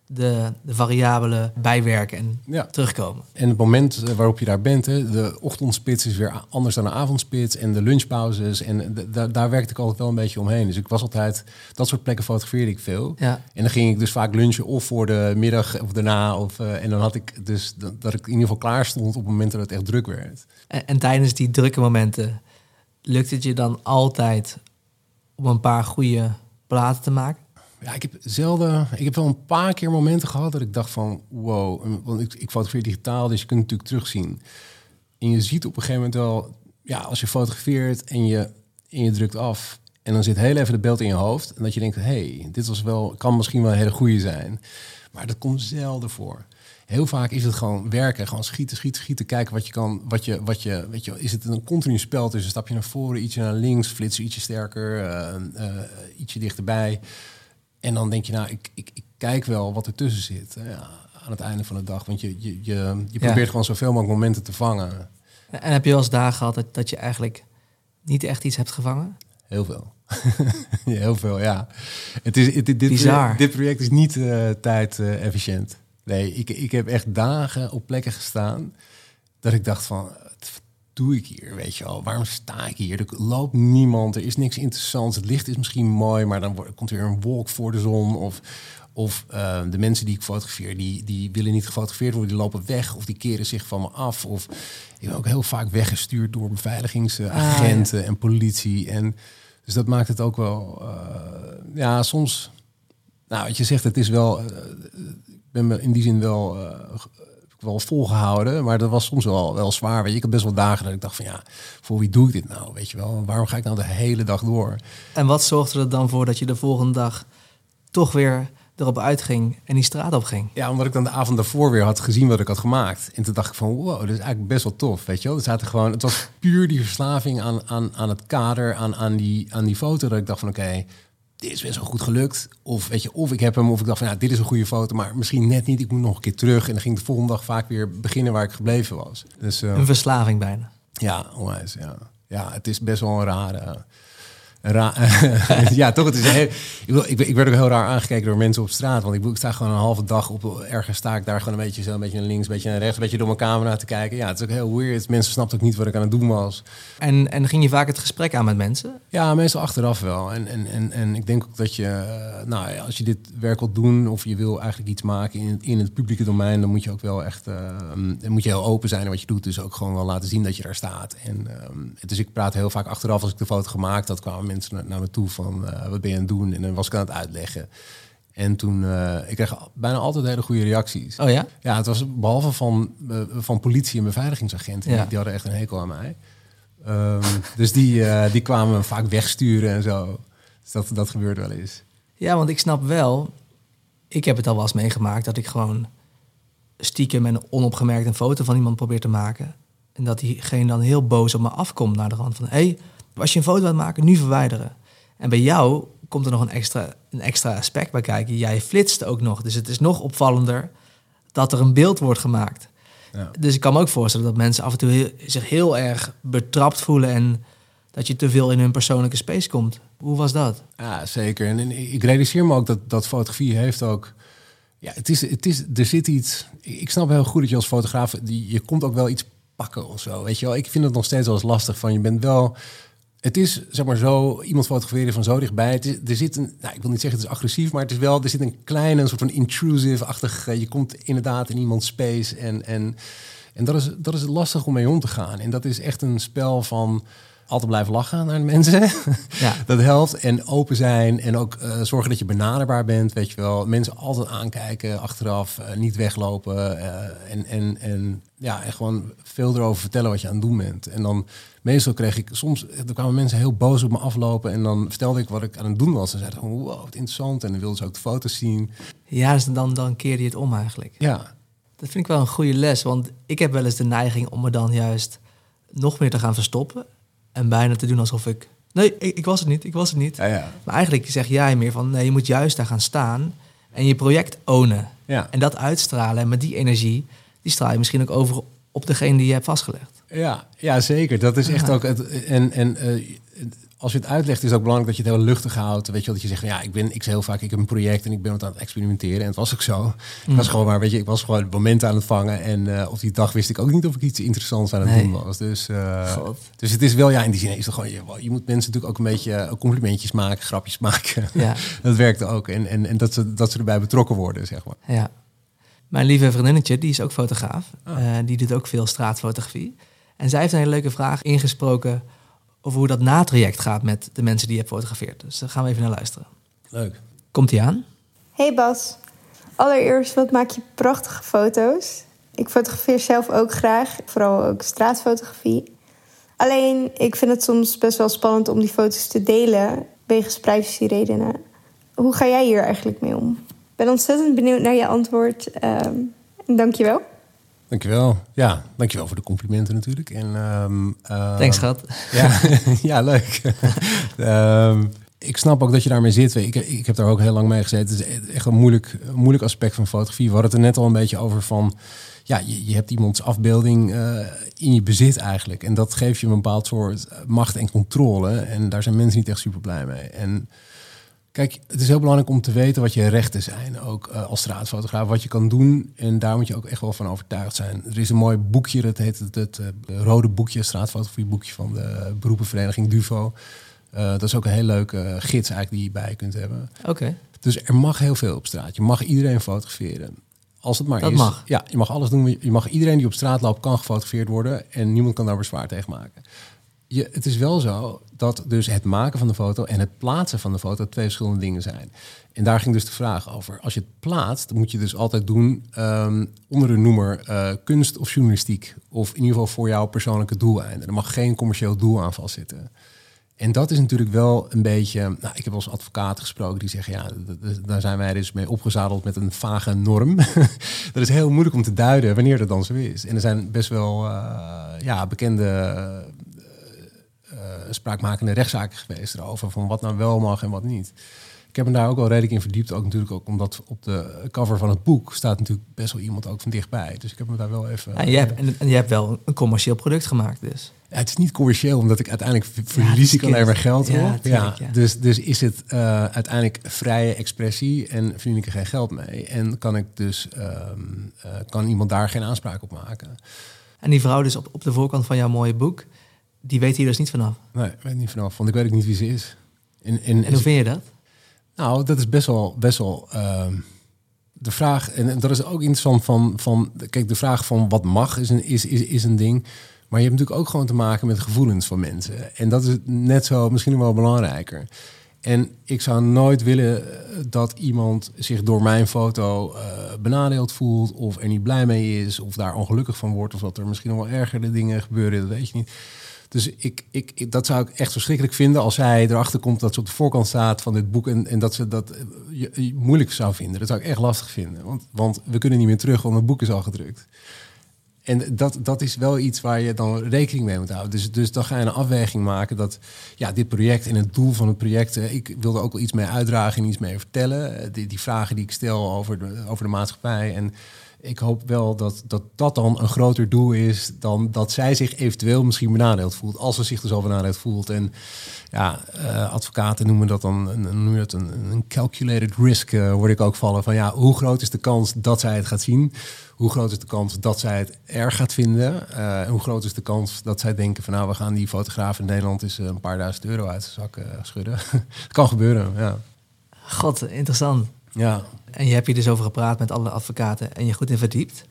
de, de variabelen bijwerken en Ja. terugkomen. En het moment eh, waarop je daar bent, hè, de ochtendspits is weer anders dan de avondspits. En de lunchpauzes. En daar werkte ik altijd wel een beetje omheen. Dus ik was altijd, dat soort plekken fotografeerde ik veel. Ja. En dan ging ik dus vaak lunchen of voor de middag of daarna. Of, en dan had ik dus dat, dat ik in ieder geval klaar stond op het moment dat het echt druk werd. En, en tijdens die drukke momenten, lukt het je dan altijd om een paar goede platen te maken? Ja, ik heb zelden. Ik heb wel een paar keer momenten gehad dat ik dacht van wow. Want ik, ik fotografeer digitaal, dus je kunt het natuurlijk terugzien. En je ziet op een gegeven moment wel, ja, als je fotografeert en je, en je drukt af. En dan zit heel even het beeld in je hoofd. En dat je denkt, hé, hey, dit was wel, kan misschien wel een hele goede zijn. Maar dat komt zelden voor. Heel vaak is het gewoon werken, gewoon schieten, schieten, schieten, kijken wat je kan, wat je, wat je, weet je, is het een continu spel tussen stap je naar voren, ietsje naar links, flitsen ietsje sterker, eh, eh, ietsje dichterbij. En dan denk je, nou, ik, ik, ik kijk wel wat ertussen zit ja, aan het einde van de dag. Want je, je, je, je probeert gewoon zoveel mogelijk momenten te vangen. En heb je wel eens dagen gehad dat, dat je eigenlijk niet echt iets hebt gevangen? Heel veel. Ja, Heel veel, ja. Het is, het, dit, Bizar. Dit project is niet eh tijd-efficiënt. Nee, ik, ik heb echt dagen op plekken gestaan dat ik dacht van, wat doe ik hier, weet je wel? Waarom sta ik hier? Er loopt niemand, er is niks interessants. Het licht is misschien mooi, maar dan wordt, komt er een wolk voor de zon. Of, of eh, de mensen die ik fotografeer, die, die willen niet gefotografeerd worden. Die lopen weg of die keren zich van me af. Of ik ben ook heel vaak weggestuurd door beveiligingsagenten en politie. En dus dat maakt het ook wel, eh, ja, soms... Nou, wat je zegt, het is wel... eh, ben me in die zin wel, eh, ik wel volgehouden, maar dat was soms wel, wel zwaar. Weet je, ik had best wel dagen dat ik dacht van ja, voor wie doe ik dit nou? Weet je wel, waarom ga ik nou de hele dag door? En wat zorgde er dan voor dat je de volgende dag toch weer erop uitging en die straat op ging? Ja, omdat ik dan de avond daarvoor weer had gezien wat ik had gemaakt. En toen dacht ik van, wow, dit is eigenlijk best wel tof, weet je wel. Er zaten gewoon, het was puur die verslaving aan, aan, aan het kader, aan, aan, die, aan die foto. Dat ik dacht van, oké, dit is best wel goed gelukt. Of weet je, of ik heb hem, of ik dacht van, ja, dit is een goede foto. Maar misschien net niet, ik moet nog een keer terug. En dan ging ik de volgende dag vaak weer beginnen waar ik gebleven was. Dus eh, Een verslaving bijna. ja, onwijs, ja. Ja, het is best wel een rare... ra- ja, toch. Het is heel, ik, ik, werd ook heel raar aangekeken door mensen op straat. Want ik, ik sta gewoon een halve dag op. Ergens sta ik daar gewoon een beetje zo, een beetje naar links, een beetje naar rechts, een beetje door mijn camera te kijken. Ja, het is ook heel weird. Mensen snapten ook niet wat ik aan het doen was. En, en ging je vaak het gesprek aan met mensen? Ja, meestal achteraf wel. En, en, en, en ik denk ook dat je, eh, nou ja, als je dit werk wilt doen of je wil eigenlijk iets maken in, het- in het publieke domein, dan moet je ook wel echt, eh, dan moet je heel open zijn wat je doet. Dus ook gewoon wel laten zien dat je daar staat. En ehm, dus ik praat heel vaak achteraf als ik de foto gemaakt had, kwamen mensen naar, naar me toe van eh, wat ben je aan het doen? En dan was ik aan het uitleggen. En toen, eh, ik kreeg bijna altijd hele goede reacties. Oh ja? Ja, het was behalve van, eh, van politie en beveiligingsagenten. Ja. Die, hadden echt een hekel aan mij. Ehm, dus die, die kwamen me vaak wegsturen en zo. Dus dat, dat gebeurt wel eens. Ja, want ik snap wel, ik heb het al wel eens meegemaakt dat ik gewoon stiekem en onopgemerkt een foto van iemand probeer te maken. En dat diegene dan heel boos op me afkomt naar de rand van, hé, hey, was je een foto aan het maken, nu verwijderen. En bij jou komt er nog een extra, een extra aspect bij kijken. Jij flitst ook nog, dus het is nog opvallender dat er een beeld wordt gemaakt. Ja. Dus ik kan me ook voorstellen dat mensen af en toe heel- zich heel erg betrapt voelen en dat je te veel in hun persoonlijke space komt. Hoe was dat? Ja, zeker. En, en ik realiseer me ook dat, dat fotografie heeft ook... Ja, het is, het is, er zit iets... Ik snap heel goed dat je als fotograaf... Die, je komt ook wel iets pakken of zo, weet je wel. Ik vind het nog steeds wel eens lastig van... Je bent wel... Het is, zeg maar zo, iemand fotograferen van zo dichtbij. Er zit een, nou, ik wil niet zeggen het is agressief, maar het is wel, er zit een kleine, een soort van intrusive-achtig, eh, je komt inderdaad in iemands space en, en, en dat is, dat is lastig om mee om te gaan. En dat is echt een spel van altijd blijven lachen naar de mensen. Ja. dat helpt. En open zijn en ook eh, zorgen dat je benaderbaar bent, weet je wel. Mensen altijd aankijken, achteraf, eh, niet weglopen. eh, en, en, en ja, en gewoon veel erover vertellen wat je aan het doen bent. En dan meestal kreeg ik soms, er kwamen mensen heel boos op me aflopen en dan vertelde ik wat ik aan het doen was. En zeiden van, wow, wat interessant. En dan wilden ze ook de foto's zien. Ja, dus dan, dan keer je het om eigenlijk. Ja, Dat vind ik wel een goede les, want ik heb wel eens de neiging om me dan juist nog meer te gaan verstoppen. En bijna te doen alsof ik... Nee, ik, ik was het niet, ik was het niet. ja, ja. Maar eigenlijk zeg jij meer van, nee, je moet juist daar gaan staan en je project ownen. Ja. En dat uitstralen. En met die energie, die straal je misschien ook over op degene die je hebt vastgelegd. Ja, ja, zeker. Dat is echt ook het. En, en eh, als je het uitlegt, is het ook belangrijk dat je het heel luchtig houdt. Weet je wel, dat je zegt, van, ja, ik ben, ik zeg heel vaak, ik heb een project en ik ben wat aan het experimenteren. En het was ook zo. Ik was gewoon maar, weet je, ik was gewoon momenten aan het vangen. En uh, op die dag wist ik ook niet of ik iets interessants aan het Nee. doen was. Dus, uh, God. dus het is wel, ja, in die zin is het gewoon, je, je moet mensen natuurlijk ook een beetje eh, complimentjes maken, grapjes maken. Ja. dat werkt ook. En, en, en dat, ze, dat ze erbij betrokken worden, zeg maar. Ja. Mijn lieve vriendinnetje, die is ook fotograaf. Ah. Eh, die doet ook veel straatfotografie. En zij heeft een hele leuke vraag ingesproken over hoe dat natraject gaat met de mensen die je hebt gefotografeerd. Dus daar gaan we even naar luisteren. Leuk. Komt ie aan? Hey Bas, allereerst wat maak je prachtige foto's. Ik fotografeer zelf ook graag, vooral ook straatfotografie. Alleen, ik vind het soms best wel spannend om die foto's te delen, wegens privacyredenen. Hoe ga jij hier eigenlijk mee om? Ik ben ontzettend benieuwd naar je antwoord. ehm je wel. Dankjewel. Ja, dankjewel voor de complimenten natuurlijk. En, ehm, ehm, Thanks, schat. Ja, ja leuk. Ehm, ik snap ook dat je daarmee zit. Ik, ik heb daar ook heel lang mee gezeten. Het is echt een moeilijk, moeilijk aspect van fotografie. We hadden het er net al een beetje over van... Ja, je, je hebt iemands afbeelding eh, in je bezit eigenlijk. En dat geeft je een bepaald soort macht en controle. En daar zijn mensen niet echt super blij mee. En Kijk, het is heel belangrijk om te weten wat je rechten zijn, ook eh, als straatfotograaf, wat je kan doen. En daar moet je ook echt wel van overtuigd zijn. Er is een mooi boekje, dat heet het, het, eh, rode boekje, straatfotografie boekje van de beroepenvereniging Duvo. Uh, dat is ook een heel leuke gids eigenlijk die je bij kunt hebben. Oké. Okay. Dus er mag heel veel op straat. Je mag iedereen fotograferen. Als het maar dat is. mag. Ja, je mag alles doen. Je mag iedereen die op straat loopt, kan gefotografeerd worden. En niemand kan daar bezwaar tegen maken. Het is wel zo dat dus het maken van de foto en het plaatsen van de foto twee verschillende dingen zijn. En daar ging dus de vraag over. Als je het plaatst, moet je dus altijd doen um, onder de noemer uh, kunst of journalistiek. Of in ieder geval voor jouw persoonlijke doeleinden. Er mag geen commercieel doel aan vastzitten. En dat is natuurlijk wel een beetje. Nou, ik heb wel eens advocaten gesproken die zeggen: ja, daar zijn wij dus mee opgezadeld met een vage norm. dat is heel moeilijk om te duiden wanneer dat dan zo is. En er zijn best wel uh, ja, bekende spraakmakende rechtszaken geweest erover van wat nou wel mag en wat niet. Ik heb me daar ook wel redelijk in verdiept, ook natuurlijk ook omdat op de cover van het boek staat natuurlijk best wel iemand ook van dichtbij. Dus ik heb me daar wel even. En, je hebt, en, en je hebt wel een commercieel product gemaakt, dus. Ja, het is niet commercieel, omdat ik uiteindelijk verlies ik alleen maar geld ja, op. Ja, ja, Dus, dus is het uh, uiteindelijk vrije expressie en verdien ik er geen geld mee. En kan ik dus um, uh, kan iemand daar geen aanspraak op maken. En die vrouw dus op, op de voorkant van jouw mooie boek, die weet hier dus niet vanaf. Nee, weet niet vanaf, want ik weet ook niet wie ze is. En, hoe vind je dat? Nou, dat is best wel, best wel uh, de vraag. En dat is ook interessant van, van. Kijk, de vraag van wat mag is een, is, is, is een ding. Maar je hebt natuurlijk ook gewoon te maken met gevoelens van mensen. En dat is net zo, misschien wel belangrijker. En ik zou nooit willen dat iemand zich door mijn foto uh, benadeeld voelt, of er niet blij mee is, of daar ongelukkig van wordt, of dat er misschien nog wel ergere dingen gebeuren, dat weet je niet. Dus ik, ik, dat zou ik echt verschrikkelijk vinden als zij erachter komt dat ze op de voorkant staat van dit boek en, en dat ze dat je moeilijk zou vinden. Dat zou ik echt lastig vinden, want, want we kunnen niet meer terug, want het boek is al gedrukt. En dat, dat is wel iets waar je dan rekening mee moet houden. Dus, dus dan ga je een afweging maken dat ja, dit project en het doel van het project... ik wilde ook wel iets mee uitdragen en iets mee vertellen. Die, die vragen die ik stel over de, over de maatschappij. En ik hoop wel dat, dat dat dan een groter doel is... dan dat zij zich eventueel misschien benadeeld voelt. Als ze zich dus al benadeeld voelt. En ja, uh, advocaten noemen dat dan een, noem je dat een, een calculated risk, uh, word ik ook vallen. Van ja, hoe groot is de kans dat zij het gaat zien... Hoe groot is de kans dat zij het erg gaat vinden? Uh, en hoe groot is de kans dat zij denken van nou, we gaan die fotograaf in Nederland eens een paar duizend euro uit zijn zak schudden? Het kan gebeuren, ja. God, interessant. Ja. En je hebt hier dus over gepraat met alle advocaten en je goed in verdiept.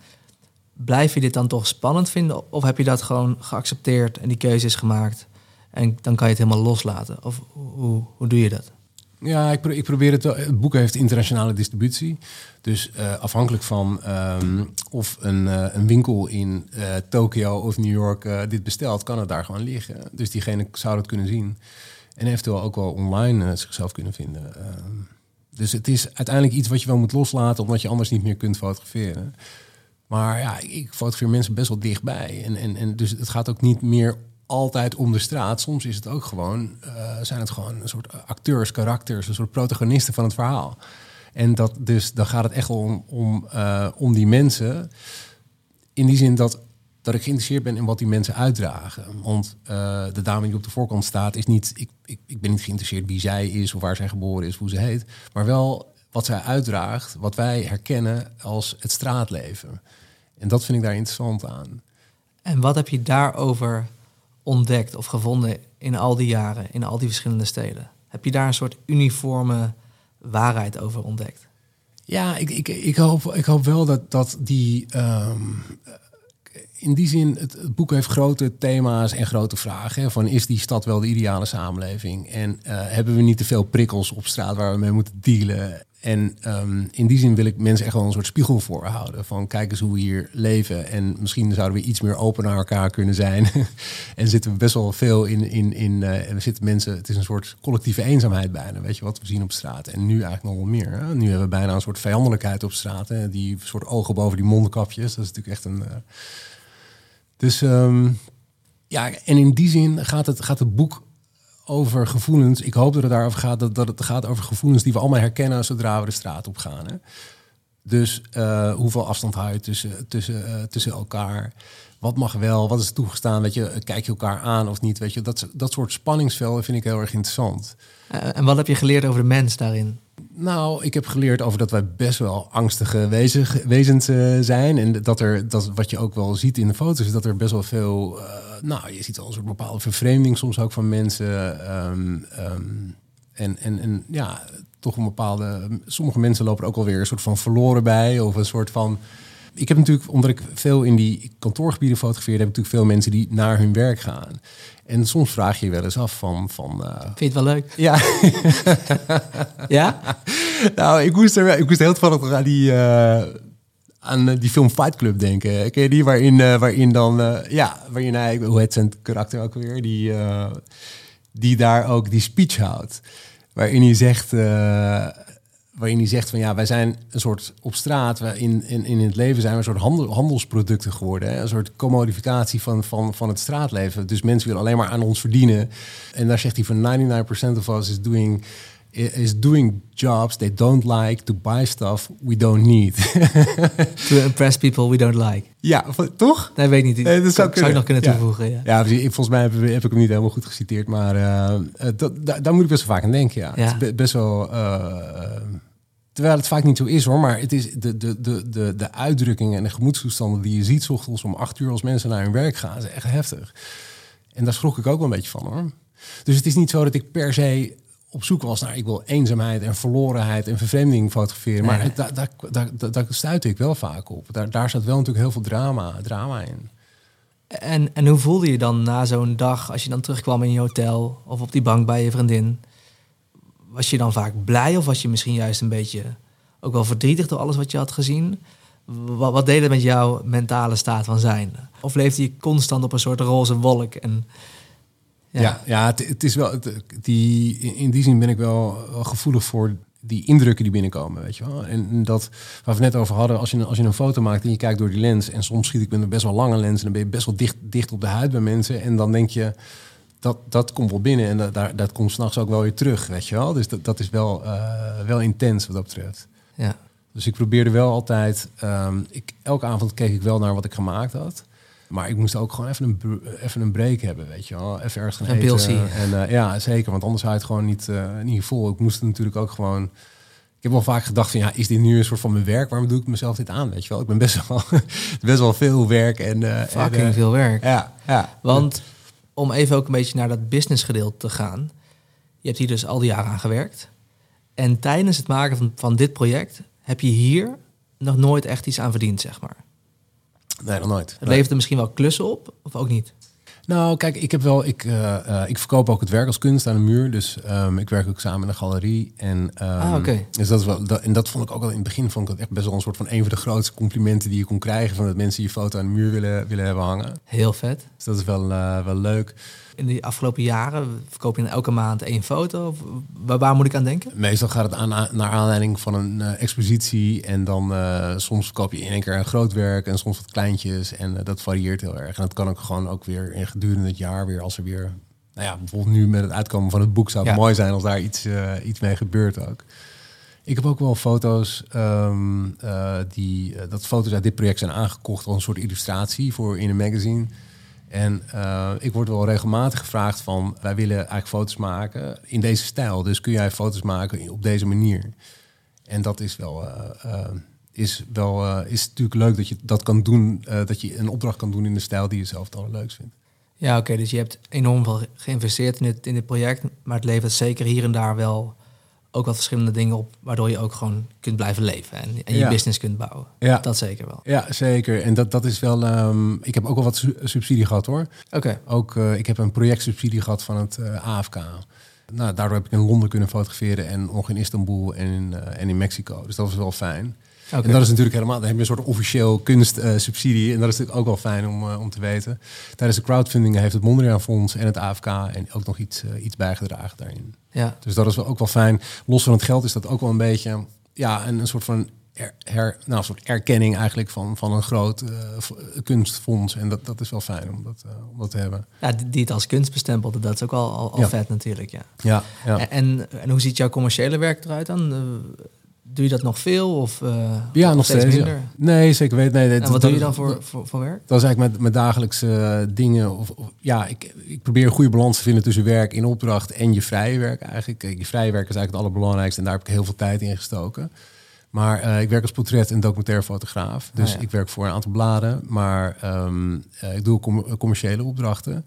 Blijf je dit dan toch spannend vinden? Of heb je dat gewoon geaccepteerd en die keuze is gemaakt? En dan kan je het helemaal loslaten? Of hoe, hoe doe je dat? Ja, ik, ik, probeer het wel. Het boek heeft internationale distributie. Dus uh, afhankelijk van um, of een, uh, een, winkel in uh, Tokio of New York dit bestelt, kan het daar gewoon liggen. Dus diegene zou het kunnen zien. En eventueel ook wel online zichzelf kunnen vinden. Dus het is uiteindelijk iets wat je wel moet loslaten, omdat je anders niet meer kunt fotograferen. Maar ja, ik fotografeer mensen best wel dichtbij. En, en, en dus het gaat ook niet meer altijd om de straat. Soms is het ook gewoon, uh, zijn het gewoon een soort acteurs, karakters, een soort protagonisten van het verhaal. En dat dus, dan gaat het echt om, om, uh, om die mensen. In die zin dat, dat ik geïnteresseerd ben in wat die mensen uitdragen. Want uh, de dame die op de voorkant staat, is niet. Ik, ik ben niet geïnteresseerd wie zij is of waar zij geboren is, hoe ze heet. Maar wel wat zij uitdraagt, wat wij herkennen als het straatleven. En dat vind ik daar interessant aan. En wat heb je daarover ontdekt of gevonden in al die jaren, in al die verschillende steden? Heb je daar een soort uniforme waarheid over ontdekt? Ja, ik, ik, ik, hoop, ik hoop wel dat, dat die. Um, in die zin, het, boek heeft grote thema's en grote vragen. Van is die stad wel de ideale samenleving? En uh, hebben we niet te veel prikkels op straat waar we mee moeten dealen? En um, in die zin wil ik mensen echt wel een soort spiegel voorhouden. Van kijk eens hoe we hier leven. En misschien zouden we iets meer open naar elkaar kunnen zijn. en zitten we best wel veel in. in, in uh, we zitten mensen, het is een soort collectieve eenzaamheid bijna. Weet je wat we zien op straat. En nu eigenlijk nog wel meer. Hè? Nu hebben we bijna een soort vijandelijkheid op straat. Hè? Die soort ogen boven die mondkapjes. Dat is natuurlijk echt een. Uh... Dus um, ja, en in die zin gaat het, gaat het boek over gevoelens. Ik hoop dat het daarover gaat, dat, dat het gaat over gevoelens die we allemaal herkennen zodra we de straat op gaan. Hè? Dus uh, hoeveel afstand hou je tussen, tussen, uh, tussen elkaar? Wat mag wel? Wat is toegestaan? Weet je, kijk je elkaar aan of niet? Weet je, dat, dat soort spanningsvelden vind ik heel erg interessant. Uh, en wat heb je geleerd over de mens daarin? Nou, ik heb geleerd over dat wij best wel angstige wezens, wezens uh, zijn. En dat er, dat, wat je ook wel ziet in de foto's, is dat er best wel veel. Uh, nou, je ziet al een soort bepaalde vervreemding soms ook van mensen. Um, um, en, en, en ja, toch een bepaalde. Sommige mensen lopen er ook alweer een soort van verloren bij. Of een soort van. Ik heb natuurlijk, omdat ik veel in die kantoorgebieden fotografeerde, heb ik natuurlijk veel mensen die naar hun werk gaan. En soms vraag je je wel eens af van... van uh... Vind je het wel leuk? Ja. ja? Nou, ik moest, er, ik moest heel toevallig aan die, uh, aan die film Fight Club denken. Ken je die? Waarin, uh, waarin dan... ja, waarin hij... Hoe heet zijn karakter ook weer? Die, die daar ook die speech houdt. Waarin hij zegt waarin hij zegt van ja, wij zijn een soort op straat, we in, in, in het leven zijn we een soort handel, handelsproducten geworden. Hè? Een soort commodificatie van, van, van het straatleven. Dus mensen willen alleen maar aan ons verdienen. En daar zegt hij van 99% of us is doing is doing jobs they don't like to buy stuff we don't need. to impress people we don't like. Ja, toch? Nee, weet niet. Nee, dat zou, zou ik nog kunnen toevoegen. Ja, ja. ja volgens mij heb, heb, ik hem niet helemaal goed geciteerd, maar uh, dat, daar, daar moet ik best wel vaak aan denken. Ja, ja. Het is best wel. Uh, Terwijl het vaak niet zo is hoor, maar het is de, de, de, de, de uitdrukkingen en de gemoedstoestanden die je ziet, s ochtends om acht uur als mensen naar hun werk gaan, is echt heftig. En daar schrok ik ook wel een beetje van hoor. Dus het is niet zo dat ik per se op zoek was naar ik wil eenzaamheid en verlorenheid en vervreemding fotograferen. Maar nee. daar, daar, daar, daar stuitte ik wel vaak op. Daar, daar zat wel natuurlijk heel veel drama, drama in. En, en hoe voelde je dan na zo'n dag als je dan terugkwam in je hotel of op die bank bij je vriendin? Was je dan vaak blij of was je misschien juist een beetje ook wel verdrietig door alles wat je had gezien? Wat, wat deed het met jouw mentale staat van zijn? Of leefde je constant op een soort roze wolk? En, ja, ja, het, het, is wel. Het, die, in die zin ben ik wel, gevoelig voor die indrukken die binnenkomen, weet je wel. En dat we net over hadden, als je, als je een foto maakt en je kijkt door die lens, en soms schiet ik met een best wel lange lens en dan ben je best wel dicht, dicht op de huid bij mensen, en dan denk je, dat, dat komt wel binnen en dat, daar, dat komt s'nachts ook wel weer terug, weet je wel. Dus dat, dat is wel, uh, wel intens wat dat betreft. Ja. Dus ik probeerde wel altijd, um, ik, elke avond keek ik wel naar wat ik gemaakt had. Maar ik moest ook gewoon even een, even een break hebben, weet je wel. Even ergens gaan een eten. En uh, ja, zeker, want anders hou je het gewoon niet, uh, niet vol. Ik moest natuurlijk ook gewoon... Ik heb wel vaak gedacht van, ja, is dit nu een soort van mijn werk? Waarom doe ik mezelf dit aan, weet je wel? Ik ben best wel, best wel veel werk en... Uh, Fucking en, veel werk. Ja, ja. Want om even ook een beetje naar dat business gedeelte te gaan. Je hebt hier dus al die jaren aan gewerkt. En tijdens het maken van, van dit project heb je hier nog nooit echt iets aan verdiend, zeg maar. Nee, nog nooit. Het nee. levert er misschien wel klussen op, of ook niet? Nou, kijk, ik heb wel, ik, uh, uh, ik verkoop ook het werk als kunst aan de muur. Dus um, ik werk ook samen in een galerie. En, um, ah, oké. Dus dat is wel, dat, en dat vond ik ook al in het begin vond ik dat echt best wel een soort van een van de grootste complimenten die je kon krijgen van dat mensen je foto aan de muur willen, willen hebben hangen. Heel vet. Dus dat is wel, uh, wel leuk. In de afgelopen jaren verkoop je elke maand één foto? Of waar, waar moet ik aan denken? Meestal gaat het aan, naar aanleiding van een uh, expositie. En dan uh, soms verkoop je in één keer een groot werk en soms wat kleintjes. En uh, dat varieert heel erg. En dat kan ook gewoon ook weer in gedurende het jaar weer als er weer... Nou ja, bijvoorbeeld nu met het uitkomen van het boek zou het ja. mooi zijn als daar iets, iets mee gebeurt ook. Ik heb ook wel foto's ehm, eh, die eh, dat foto's uit dit project zijn aangekocht als een soort illustratie voor in een magazine. En eh, ik word wel regelmatig gevraagd van wij willen eigenlijk foto's maken in deze stijl. Dus kun jij foto's maken op deze manier? En dat is wel, eh, eh, is wel is natuurlijk leuk dat je dat kan doen, dat je een opdracht kan doen in de stijl die je zelf het allerleukst vindt. Ja, oké, dus je hebt enorm veel geïnvesteerd in dit, in dit project, maar het levert zeker hier en daar wel ook wat verschillende dingen op, waardoor je ook gewoon kunt blijven leven en, en je Ja. business kunt bouwen. Ja. Dat zeker wel. Ja, zeker. En dat, dat is wel. ehm, ik heb ook wel wat su- subsidie gehad hoor. Oké, Ook, eh, ik heb een projectsubsidie gehad van het eh, AFK. Nou, daardoor heb ik in Londen kunnen fotograferen en nog in Istanbul en in, eh, en in Mexico. Dus dat was wel fijn. En dat is natuurlijk helemaal, dan heb je een soort officieel kunstsubsidie. en dat is natuurlijk ook wel fijn om, eh, om te weten. Tijdens de crowdfunding heeft het Mondriaan Fonds en het AFK en ook nog iets, eh, iets bijgedragen daarin. Ja, Dus dat is wel ook wel fijn. Los van het geld is dat ook wel een beetje ja, een, een soort van her, her- nou, een soort erkenning eigenlijk van, van een groot eh, kunstfonds. En dat, dat is wel fijn om dat, om dat te hebben. ja die, het als kunst bestempelde, dat is ook al, al, al Ja. vet natuurlijk, ja. Ja, ja. En, en, en hoe ziet jouw commerciële werk eruit dan? Doe je dat nog veel of eh, ja of nog steeds. minder? Nee, zeker weten. Nee, En wat doe je dan voor, voor, voor werk? Dat is eigenlijk met, met dagelijkse eh, dingen. Of, of- ja, ik, ik probeer een goede balans te vinden tussen werk in opdracht en je vrije werk eigenlijk. Je vrije werk is eigenlijk het allerbelangrijkste en daar heb ik heel veel tijd in gestoken. Maar eh, ik werk als portret- en documentaire fotograaf. Dus Ah, ja. ik werk voor een aantal bladen, maar ehm, eh, ik doe com- commerciële opdrachten.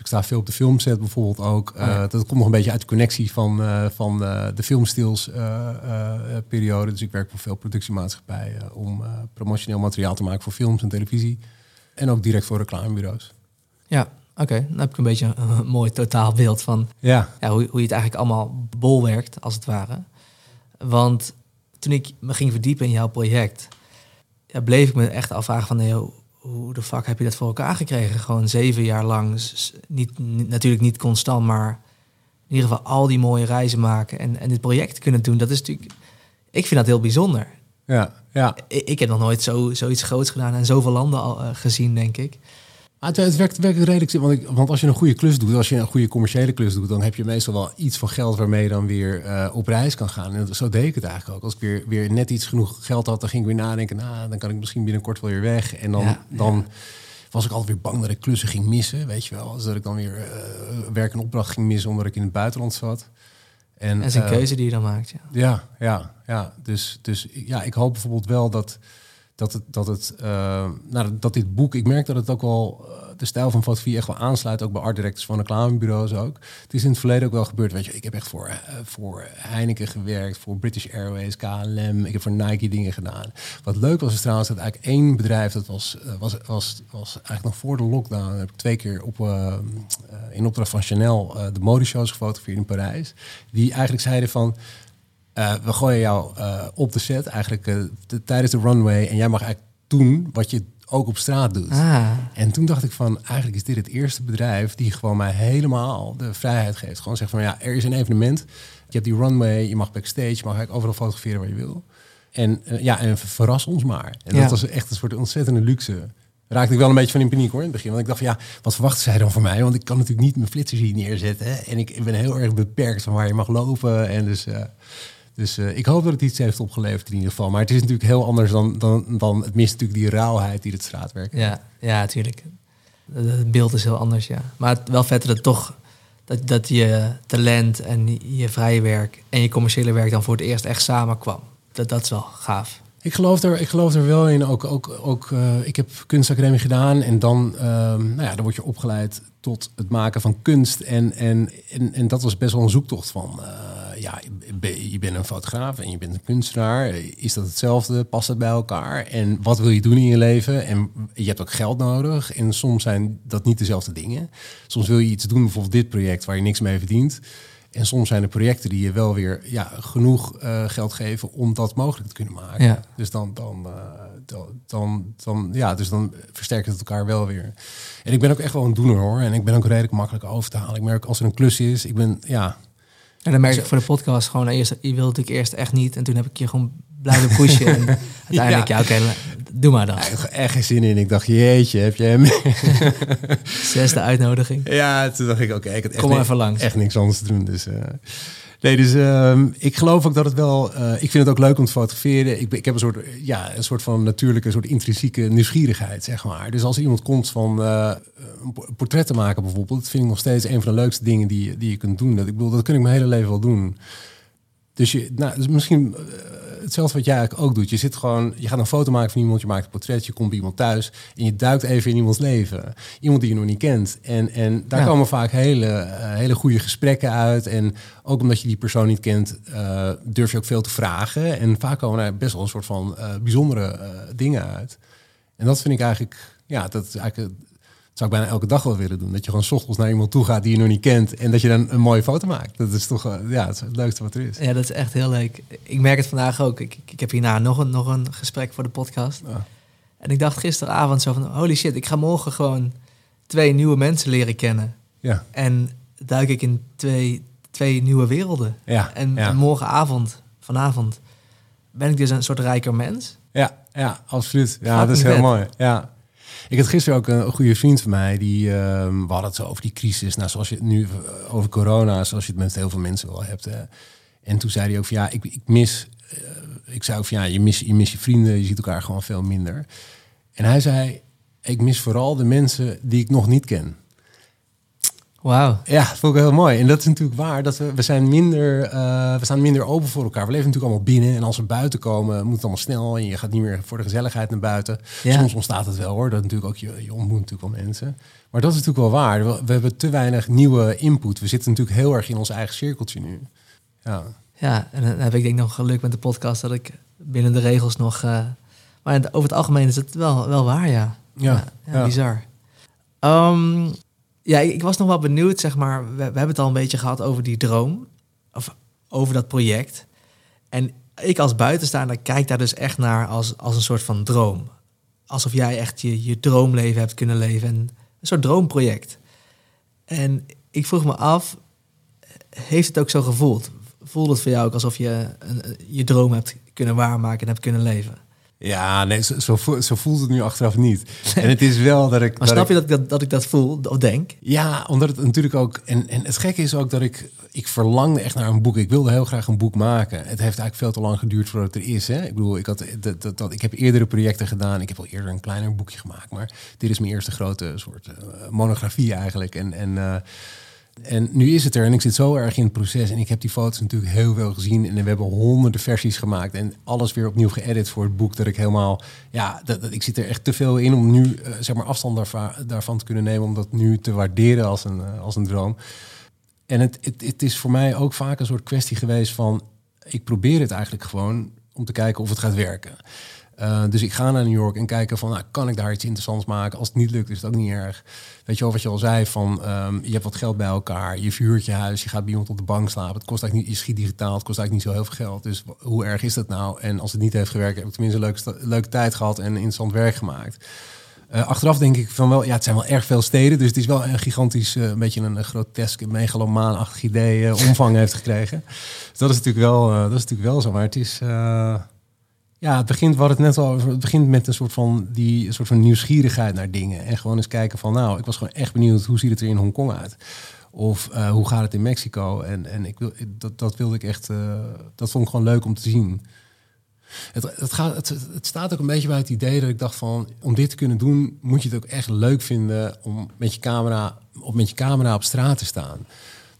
Ik sta veel op de filmset bijvoorbeeld ook. Eh, Ah, ja. Dat komt nog een beetje uit de connectie van, eh, van eh, de filmstils eh, eh, eh, periode. Dus ik werk voor veel productiemaatschappijen om eh, promotioneel materiaal te maken voor films en televisie. En ook direct voor reclamebureaus. Ja, oké. Dan heb ik een beetje een, mooi totaalbeeld van Ja, ja, hoe, hoe je het eigenlijk allemaal bolwerkt, als het ware. Want toen ik me ging verdiepen in jouw project, ja, bleef ik me echt afvragen van... nee, hoe- de fuck heb je dat voor elkaar gekregen? Gewoon zeven jaar lang, niet, niet- natuurlijk niet constant, maar in ieder geval al die mooie reizen maken... en, en dit project kunnen doen, dat is natuurlijk... Ik vind dat heel bijzonder. ja, ja. Ik, ik heb nog nooit zo, zoiets groots gedaan en zoveel landen al eh, gezien, denk ik. Maar het, het werkt, werkt redelijk. Want, ik, want als je een goede klus doet, als je een goede commerciële klus doet, dan heb je meestal wel iets van geld waarmee je dan weer eh, op reis kan gaan. En zo deed ik het eigenlijk ook. Als ik weer, weer net iets genoeg geld had, dan ging ik weer nadenken. Nou, dan kan ik misschien binnenkort wel weer weg. En dan, Ja, dan was ik altijd weer bang dat ik klussen ging missen. Weet je wel. Dus dat ik dan weer eh, werk en opdracht ging missen omdat ik in het buitenland zat. En, Dat is een eh, keuze die je dan maakt, ja. Ja, ja, ja. Dus, dus ja, ik hoop bijvoorbeeld wel dat, dat, het, dat, het, eh, nou, dat dit boek, ik merk dat het ook wel eh, de stijl van fotografie echt wel aansluit, ook bij art directors van reclamebureaus ook. Het is in het verleden ook wel gebeurd, weet je, ik heb echt voor, eh, voor Heineken gewerkt, voor British Airways, KLM, ik heb voor Nike dingen gedaan. Wat leuk was is trouwens dat eigenlijk één bedrijf, dat was, was, was, was eigenlijk nog voor de lockdown, heb ik twee keer op, in opdracht van Chanel de modeshows gefotografeerd in Parijs, die eigenlijk zeiden van, eh, we gooien jou eh, op de set eigenlijk eh, de- tijdens de runway. En jij mag eigenlijk doen wat je ook op straat doet. Ah, En toen dacht ik van, eigenlijk is dit het eerste bedrijf die gewoon mij helemaal de vrijheid geeft. Gewoon zegt van, ja, er is een evenement. Je hebt die runway, je mag backstage, je mag eigenlijk overal fotograferen waar je wil. En ja, en ver- verras ons maar. En Ja. dat was echt een soort ontzettende luxe. Raakte ik wel een beetje van in paniek hoor in het begin. Want ik dacht van ja, wat verwachten zij dan van mij? Want ik kan natuurlijk niet mijn flitsers hier neerzetten. En ik, ik ben heel erg beperkt van waar je mag lopen. En dus, dus eh, ik hoop dat het iets heeft opgeleverd in ieder geval. Maar het is natuurlijk heel anders dan, dan, dan het mist natuurlijk die rauwheid die het straatwerk Ja, ja, natuurlijk. Het beeld is heel anders, ja. Maar het, wel vet dat toch dat, dat je talent en je vrije werk en je commerciële werk dan voor het eerst echt samenkwam. Dat, dat is wel gaaf. Ik geloof er, ik geloof er wel in. Ook, ook, ook, eh, ik heb kunstacademie gedaan en dan, ehm, nou ja, dan word je opgeleid tot het maken van kunst. En, en, en, en dat was best wel een zoektocht van, eh, ja, je ben- je bent een fotograaf en je bent een kunstenaar. Is dat hetzelfde? Past het bij elkaar? En wat wil je doen in je leven? En je hebt ook geld nodig. En soms zijn dat niet dezelfde dingen. Soms wil je iets doen, bijvoorbeeld dit project waar je niks mee verdient. En soms zijn er projecten die je wel weer ja, genoeg eh, geld geven om dat mogelijk te kunnen maken. Ja. Dus dan, dan, eh, dan, dan, dan, ja, dus dan versterkt het elkaar wel weer. En ik ben ook echt wel een doener hoor. En ik ben ook redelijk makkelijk over te halen. Ik merk als er een klus is, ik ben, ja, En dan merk ik voor de podcast gewoon, nou, eerst, je wilde natuurlijk eerst echt niet. En toen heb ik je gewoon blijven pushen. En uiteindelijk, ja, oké, doe maar dan. ik had echt geen zin in. Ik dacht, jeetje, heb je hem? Zesde uitnodiging. ja, toen dacht ik, oké, ik had echt, Kom even langs. echt niks anders te doen. Dus, eh, Nee, dus ehm, ik geloof ook dat het wel. eh, ik vind het ook leuk om te fotograferen. Ik, ik heb een soort, ja, een soort van natuurlijke, soort intrinsieke nieuwsgierigheid, zeg maar. Dus als iemand komt van eh, een portret te maken, bijvoorbeeld, dat vind ik nog steeds een van de leukste dingen die, die je kunt doen. Dat ik bedoel, dat kun ik mijn hele leven wel doen. Dus je, nou, dus misschien hetzelfde wat jij eigenlijk ook doet. Je zit gewoon, je gaat een foto maken van iemand, je maakt een portret, je komt bij iemand thuis en je duikt even in iemands leven. Iemand die je nog niet kent. En, en daar Ja. komen vaak hele, eh, hele goede gesprekken uit. En ook omdat je die persoon niet kent, eh, durf je ook veel te vragen. En vaak komen er best wel een soort van eh, bijzondere dingen uit. En dat vind ik eigenlijk, ja, dat is eigenlijk. Zou ik bijna elke dag wel willen doen. Dat je gewoon 's ochtends naar iemand toe gaat die je nog niet kent. En dat je dan een mooie foto maakt. Dat is toch, eh, ja, het, leukste wat er is. Ja, dat is echt heel leuk. Ik merk het vandaag ook. Ik, ik heb hierna nog een, nog een gesprek voor de podcast. Ja. En ik dacht gisteravond zo van... holy shit, ik ga morgen gewoon twee nieuwe mensen leren kennen. Ja, En duik ik in twee, twee nieuwe werelden. ja, En ja. morgenavond, vanavond, ben ik dus een soort rijker mens. Ja, ja, absoluut. Ja, dat is heel vet. mooi. Ja. Ik had gisteren ook een, goede vriend van mij. Die, hadden het zo over die crisis. Nou, zoals je het nu eh, over corona, zoals je het met heel veel mensen wel hebt. En toen zei hij ook van ja, ik, ik mis. eh, ik zei van ja, je mis, je mis je vrienden, je ziet elkaar gewoon veel minder. En hij zei, ik mis vooral de mensen die ik nog niet ken. Wauw. Ja, dat vond ik heel mooi. En dat is natuurlijk waar. Dat we, we, zijn minder, eh, we staan minder open voor elkaar. We leven natuurlijk allemaal binnen. En als we buiten komen, moet het allemaal snel. En je gaat niet meer voor de gezelligheid naar buiten. Ja. Soms ontstaat het wel hoor. Dat natuurlijk ook, je, je ontmoet natuurlijk wel mensen. Maar dat is natuurlijk wel waar. We, we hebben te weinig nieuwe input. We zitten natuurlijk heel erg in ons eigen cirkeltje nu. Ja, Ja, en dan heb ik denk ik nog geluk met de podcast dat ik binnen de regels nog... eh, maar over het algemeen is het wel, wel waar, ja. ja, ja, ja. bizar. Ehm, ja, ik, was nog wel benieuwd, zeg maar. We, hebben het al een beetje gehad over die droom. Of over dat project. En ik als buitenstaander kijk daar dus echt naar als, als een soort van droom. Alsof jij echt je, je droomleven hebt kunnen leven. En een soort droomproject. En ik vroeg me af, heeft het ook zo gevoeld? Voelde het voor jou ook alsof je je droom hebt kunnen waarmaken en hebt kunnen leven? Ja, nee, zo, zo, voelt- het nu achteraf niet. En het is wel dat ik... Maar dat snap ik- je dat ik dat, dat ik dat voel of denk? Ja, omdat het natuurlijk ook. En, en het gekke is ook dat ik. Ik verlangde echt naar een boek. Ik wilde heel graag een boek maken. Het heeft eigenlijk veel te lang geduurd voordat het er is. Hè? Ik bedoel, ik, had, dat, dat, dat, ik heb eerdere projecten gedaan. Ik heb al eerder een kleiner boekje gemaakt. Maar dit is mijn eerste grote soort eh, monografie eigenlijk. En, en, eh, en nu is het er en ik zit zo erg in het proces. En ik heb die foto's natuurlijk heel veel gezien. En we hebben honderden versies gemaakt. En alles weer opnieuw geëdit voor het boek. Dat ik helemaal. Ja, dat, ik zit er echt te veel in om nu eh, zeg maar afstand daarva- daarvan te kunnen nemen. Om dat nu te waarderen als een, eh, als een droom. En het, het is voor mij ook vaak een soort kwestie geweest van... ik probeer het eigenlijk gewoon om te kijken of het gaat werken. Eh, dus ik ga naar New York en kijken van, nou, kan ik daar iets interessants maken? Als het niet lukt, is ook niet erg. Weet je wel wat je al zei, van ehm, je hebt wat geld bij elkaar, je verhuurt je huis, je gaat bij iemand op de bank slapen. Het kost eigenlijk niet, je schiet digitaal, het kost eigenlijk niet zo heel veel geld. Dus hoe erg is dat nou? En als het niet heeft gewerkt, heb ik tenminste een leuke, tijd gehad en interessant werk gemaakt. Eh, achteraf denk ik van wel, ja, het zijn wel erg veel steden. Dus het is wel een gigantisch, eh, een beetje een, een grotesk, megalomaanachtig idee omvang heeft gekregen. Dus dat is natuurlijk wel, dat is natuurlijk wel zo. Maar het is, ja, het begint wat het net al. Het begint met een soort van die soort van nieuwsgierigheid naar dingen en gewoon eens kijken van, nou, ik was gewoon echt benieuwd hoe ziet het er in Hongkong uit. Of eh, hoe gaat het in Mexico? En, en ik wil, dat, dat wilde ik echt, eh, dat vond ik gewoon leuk om te zien. Het, het, gaat, het, het staat ook een beetje bij het idee dat ik dacht van... om dit te kunnen doen, moet je het ook echt leuk vinden... om met je camera, op, met je camera op straat te staan.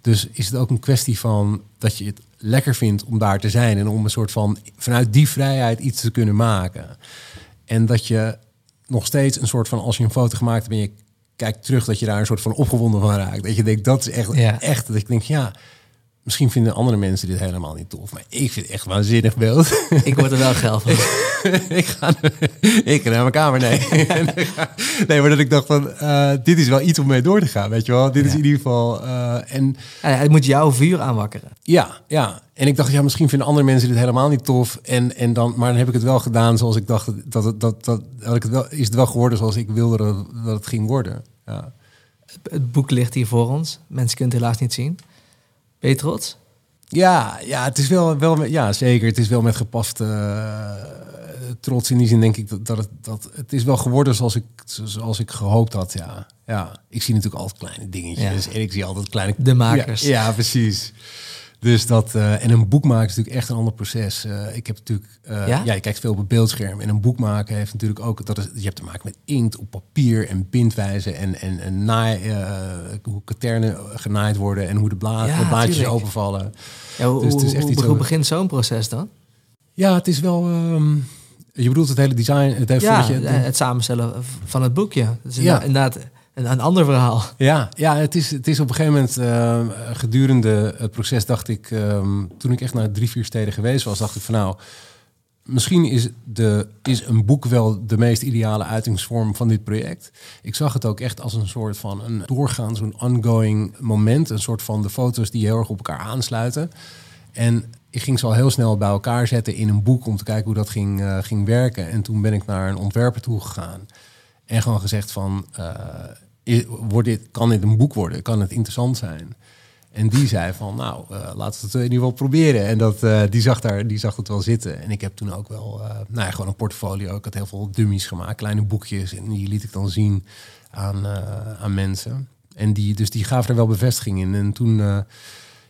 Dus is het ook een kwestie van dat je het lekker vindt om daar te zijn... en om een soort van vanuit die vrijheid iets te kunnen maken. En dat je nog steeds een soort van... als je een foto gemaakt hebt en je kijkt terug... dat je daar een soort van opgewonden van raakt. Dat je denkt, dat is echt, Ja. echt dat ik denk, ja... Misschien vinden andere mensen dit helemaal niet tof. Maar ik vind het echt waanzinnig beeld. Ik word er wel geil van. ik ga ik naar mijn kamer, nee. nee, maar dat ik dacht van, eh, dit is wel iets om mee door te gaan, weet je wel. Dit is in ieder geval, eh, en Ja, het moet jouw vuur aanwakkeren. ja, ja. En ik dacht, ja, misschien vinden andere mensen dit helemaal niet tof. En, en dan, maar dan heb ik het wel gedaan zoals ik dacht dat het, dat, dat, dat ik het wel, is het wel geworden zoals ik wilde dat, het- dat het ging worden. Ja. Het boek ligt hier voor ons. Mensen kunnen het helaas niet zien. Ben je trots? Ja, ja, het is wel, wel met- ja, zeker. Het is wel met gepaste eh, trots in die zin denk ik dat, dat, het, dat het is wel geworden zoals ik, zoals ik gehoopt had. Ja, ja. Ik zie natuurlijk altijd kleine dingetjes Ja. en ik zie altijd kleine De makers. Ja, ja, precies. Dus dat, eh, en een boek maken is natuurlijk echt een ander proces. Eh, ik heb natuurlijk, eh, Ja? ja? je kijkt veel op het beeldscherm. En een boek maken heeft natuurlijk ook, dat is, je hebt te maken met inkt op papier en bindwijzen en, en, en naai, hoe katernen genaaid worden en hoe de, bla Ja, de blaadjes openvallen. Ja, hoe, Dus het is echt hoe- iets hoe begint zo'n proces dan? Ja, het is wel, ehm, je bedoelt het hele design, het heeft Ja, je, het samenstellen van het boekje. Ja. inderdaad- inderdaad een, een ander verhaal. Ja, ja het, is, het is op een gegeven moment eh, gedurende het proces dacht ik, ehm, toen ik echt naar drie, vier steden geweest was, dacht ik van nou, misschien is, de, is een boek wel de meest ideale uitingsvorm van dit project. Ik zag het ook echt als een soort van een doorgaan, zo'n ongoing moment, een soort van de foto's die heel erg op elkaar aansluiten. En ik ging ze al heel snel bij elkaar zetten in een boek om te kijken hoe dat ging, eh, ging werken. En toen ben ik naar een ontwerper toe gegaan. En gewoon gezegd van, eh, wordt dit, kan dit een boek worden? Kan het interessant zijn? En die zei van, nou, eh laten we het in ieder geval proberen. En dat, eh, die, zag daar, die zag het wel zitten. En ik heb toen ook wel, eh, nou ja, gewoon een portfolio. Ik had heel veel dummies gemaakt, kleine boekjes. En die liet ik dan zien aan, aan mensen. En die, dus die gaven er wel bevestiging in. En toen,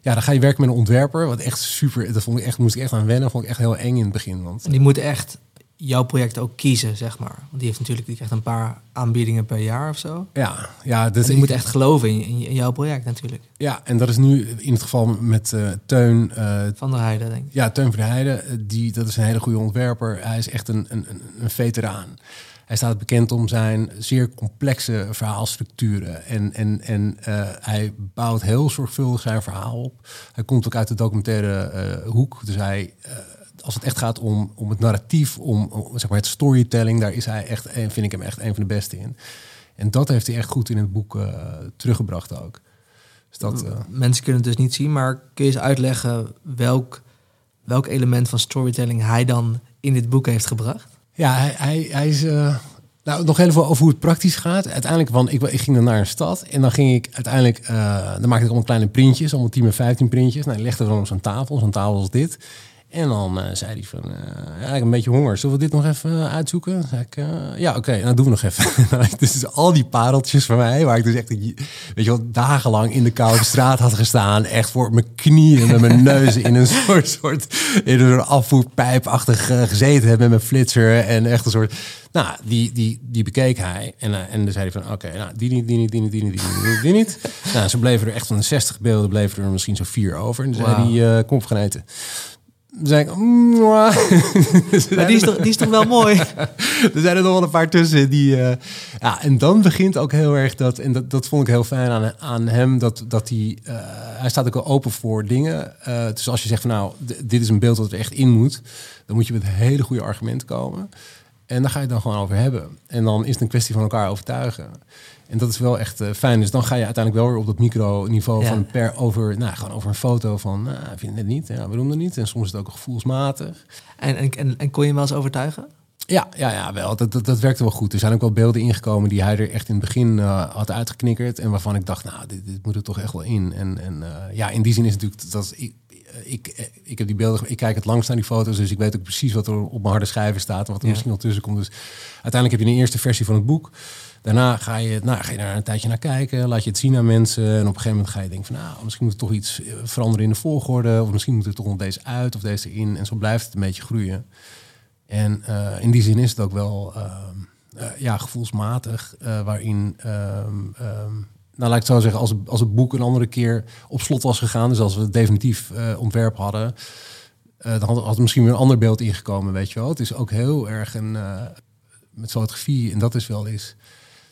ja, dan ga je werken met een ontwerper. Wat echt super, dat vond ik echt, moest ik echt aan wennen. Vond ik echt heel eng in het begin. Want die moet echt jouw project ook kiezen, zeg maar. Want die heeft natuurlijk die krijgt een paar aanbiedingen per jaar of zo. ja, ja, Dus ik- moet echt geloven in, in, in jouw project natuurlijk. Ja, en dat is nu in het geval met eh, Teun. eh, Van der Heijden, denk ik. ja, Teun van der Heijden, eh, die, dat is een hele goede ontwerper. Hij is echt een, een, een- een veteraan. Hij staat bekend om zijn zeer complexe verhaalstructuren. En, en, en hij bouwt heel zorgvuldig zijn verhaal op. Hij komt ook uit de documentaire hoek. Dus hij, als het echt gaat om, om het narratief, om, om, zeg maar het storytelling, daar is hij echt, en vind ik hem echt een van de beste in. En dat heeft hij echt goed in het boek eh, teruggebracht ook. Dus dat, eh, Mensen kunnen het dus niet zien, maar kun je eens uitleggen welk, welk element van storytelling hij dan in dit boek heeft gebracht? Ja, hij, hij, hij is. eh, nou, nog even over hoe het praktisch gaat. Uiteindelijk, want ik, ik ging dan naar een stad en dan ging ik uiteindelijk. dan maakte ik allemaal kleine printjes, allemaal 10 en 15 printjes. Nou, legde we dan op zo'n tafel, zo'n tafel als dit. En dan eh, zei hij van, eh, ja, ik een beetje honger. Zullen we dit nog even eh, uitzoeken? Dan zei ik, ja, oké, nou doen we nog even. dus al die pareltjes van mij, waar ik dus echt, weet je wel, dagenlang in de koude straat had gestaan. Echt voor mijn knieën met mijn neus in een soort, soort, in een afvoerpijpachtig gezeten heb met mijn flitser. En echt een soort, nou, die, die, die bekeek hij. En, en dan zei hij van, oké, nou, die niet, die niet, die niet, die niet, die niet, die niet. Nou, ze bleven er echt van de 60 beelden, bleven er misschien zo vier over. En toen Wauw. zei hij, kom gaan eten. Maar die is toch, die is toch wel mooi? er zijn er nog wel een paar tussen die. eh, ja, en dan begint ook heel erg dat. En dat, dat vond ik heel fijn aan, aan hem. Dat, dat hij. eh, hij staat ook wel open voor dingen. Eh, dus als je zegt van nou, dit is een beeld dat er echt in moet. Dan moet je met hele goede argumenten komen. En daar ga je het dan gewoon over hebben. En dan is het een kwestie van elkaar overtuigen. En dat is wel echt eh, fijn. Dus dan ga je uiteindelijk wel weer op dat microniveau Ja. van per over, nou, gewoon over een foto van, nou, vind je het net niet? Ja, waarom dan niet? En soms is het ook gevoelsmatig. En, en, en, en kon je hem wel eens overtuigen? Ja, ja, ja wel. Dat, dat, dat werkte wel goed. Er zijn ook wel beelden ingekomen die hij er echt in het begin eh, had uitgeknikkerd. En waarvan ik dacht, nou, dit, dit moet er toch echt wel in. En, en ja, in die zin is het natuurlijk dat ik, ik, ik heb die beelden, ik kijk het langst naar die foto's, dus ik weet ook precies wat er op mijn harde schijven staat en wat er Ja. misschien wel tussen komt. Dus uiteindelijk heb je een eerste versie van het boek. Daarna ga je, nou, ga je daar een tijdje naar kijken, laat je het zien aan mensen. En op een gegeven moment ga je denken van, nou, misschien moet er toch iets eh, veranderen in de volgorde. Of misschien moet er toch nog deze uit of deze in. En zo blijft het een beetje groeien. En eh, in die zin is het ook wel ehm, eh, ja, gevoelsmatig, waarin, ehm, ehm, nou ik het zo zeggen, als, als het boek een andere keer op slot was gegaan, dus als we het definitief ontwerp hadden, dan had, had er misschien weer een ander beeld ingekomen, weet je wel. Het is ook heel erg een, met fotografie, en dat is wel eens,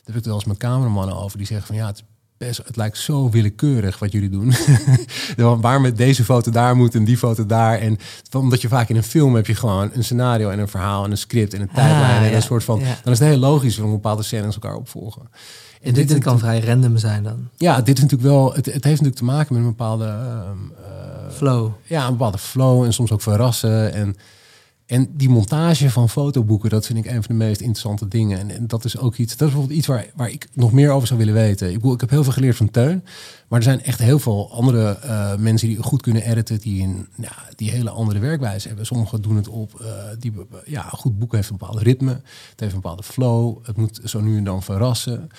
heb ik het wel eens met cameramannen over, die zeggen van ja, het best, het lijkt zo willekeurig wat jullie doen. Waar met deze foto daar moet en die foto daar. En omdat je vaak in een film heb je gewoon een scenario en een verhaal en een script en een tijdlijn en Ah, ja. een soort van. Ja. Dan is het heel logisch waarom bepaalde scènes elkaar opvolgen. En dit, dit kan vrij random zijn dan. Ja, dit is natuurlijk wel. Het, het heeft natuurlijk te maken met een bepaalde. ehm, eh, Flow. ja, een bepaalde flow en soms ook verrassen. En, en die montage van fotoboeken, dat vind ik een van de meest interessante dingen. En, dat is ook iets, dat is bijvoorbeeld iets waar, waar ik nog meer over zou willen weten. Ik, ik heb heel veel geleerd van Teun, maar er zijn echt heel veel andere eh, mensen die goed kunnen editen, die een ja, die hele andere werkwijze hebben. Sommigen doen het op, eh, die, ja, een goed boek heeft een bepaald ritme, het heeft een bepaalde flow, het moet zo nu en dan verrassen.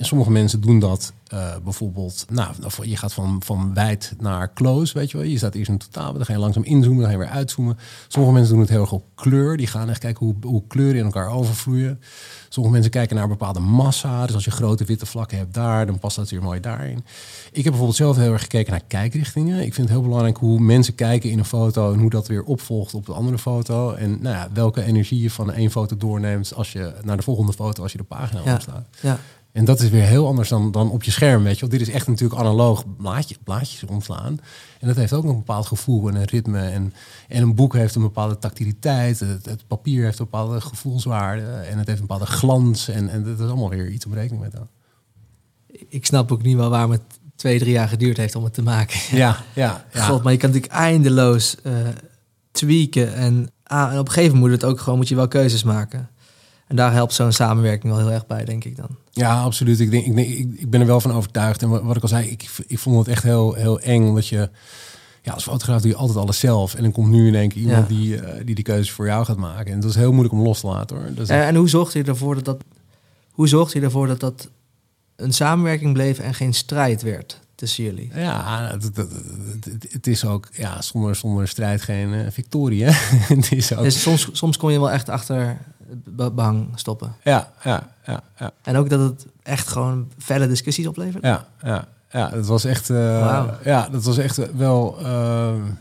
En sommige mensen doen dat uh, bijvoorbeeld, nou, je gaat van, van wijd naar close, weet je wel. Je staat eerst in totaal, dan ga je langzaam inzoomen, dan ga je weer uitzoomen. Sommige mensen doen het heel erg op kleur. Die gaan echt kijken hoe, hoe kleuren in elkaar overvloeien. Sommige mensen kijken naar een bepaalde massa. Dus als je grote witte vlakken hebt daar, dan past dat weer mooi daarin. Ik heb bijvoorbeeld zelf heel erg gekeken naar kijkrichtingen. Ik vind het heel belangrijk hoe mensen kijken in een foto en hoe dat weer opvolgt op de andere foto. En nou ja, welke energie je van één foto doorneemt als je naar de volgende foto, als je de pagina ja. opslaat. Ja. En dat is weer heel anders dan, dan op je scherm, weet je wel. Dit is echt natuurlijk analoog blaadje, blaadjes omslaan. En dat heeft ook een bepaald gevoel en een ritme. En, en een boek heeft een bepaalde tactiliteit. Het, het papier heeft een bepaalde gevoelswaarde. En het heeft een bepaalde glans. En, en dat is allemaal weer iets om rekening mee te houden. Ik snap ook niet wel waarom het twee, drie jaar geduurd heeft om het te maken. Ja, ja. ja. God, maar je kan natuurlijk eindeloos uh, tweaken. En, ah, en op een gegeven moment moet het ook gewoon, moet je wel keuzes maken. En daar helpt zo'n samenwerking wel heel erg bij, denk ik dan. Ja, absoluut. Ik, denk, ik, denk, ik, ben er wel van overtuigd. En wat, ik al zei, ik, ik vond het echt heel, heel eng. Omdat je, ja, als fotograaf doe je altijd alles zelf. En dan komt nu in één keer iemand die, uh, die die keuzes voor jou gaat maken. En dat is heel moeilijk om los te laten hoor. En, en hoe zorgt je ervoor dat dat, hoe zorgt je ervoor dat dat een samenwerking bleef en geen strijd werd? tussen jullie. Ja, het, het, het, is ook ja, zonder, zonder strijd geen uh, victorie. Hè? het is ook... dus soms, soms kom je wel echt achter behang stoppen. Ja, ja, ja, ja. En ook dat het echt gewoon verder discussies oplevert. Ja, ja. Ja, dat was echt, uh, ja, dat was echt wel, uh,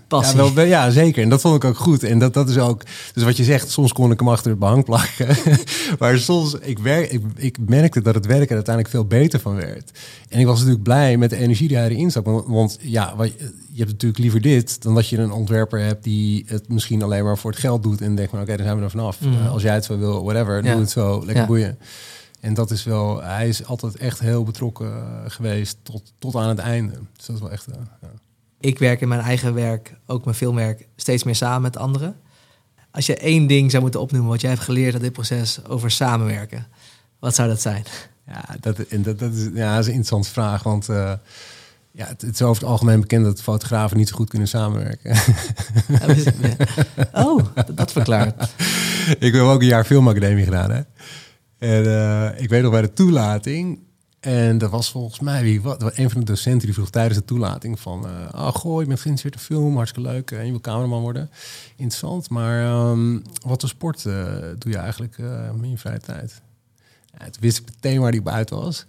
ja, wel, ja, zeker. En dat vond ik ook goed. En dat, dat is ook, dus wat je zegt, soms kon ik hem achter het behang plakken. maar soms, ik, werk, ik, ik merkte dat het werken uiteindelijk veel beter van werd. En ik was natuurlijk blij met de energie die hij erin zat. Want, want ja, wat, je hebt natuurlijk liever dit dan dat je een ontwerper hebt die het misschien alleen maar voor het geld doet. En denkt, maar oké, dan zijn we er vanaf. Mm. als jij het zo wil, whatever, doe het zo, lekker boeien. En dat is wel, hij is altijd echt heel betrokken eh, geweest tot, tot aan het einde. Dus dat is wel echt. Uh, ja. Ik werk in mijn eigen werk, ook mijn filmwerk, steeds meer samen met anderen. Als je één ding zou moeten opnoemen wat jij hebt geleerd uit dit proces over samenwerken, wat zou dat zijn? Ja, dat, en dat, dat, is, ja, dat is een interessante vraag. Want uh, ja, het, het, is over het algemeen bekend dat fotografen niet zo goed kunnen samenwerken. Oh, dat verklaart. Ik heb ook een jaar filmacademie gedaan. Hè? En uh, ik weet nog bij de toelating. En dat was volgens mij wie, wat, een van de docenten die vroeg tijdens de toelating van... Uh, oh, goh, je bent geïnteresseerd in film, hartstikke leuk. En je wil cameraman worden. Interessant. Maar um, wat voor sport uh, doe je eigenlijk in je vrije tijd? Ja, toen wist ik meteen waar die buiten was.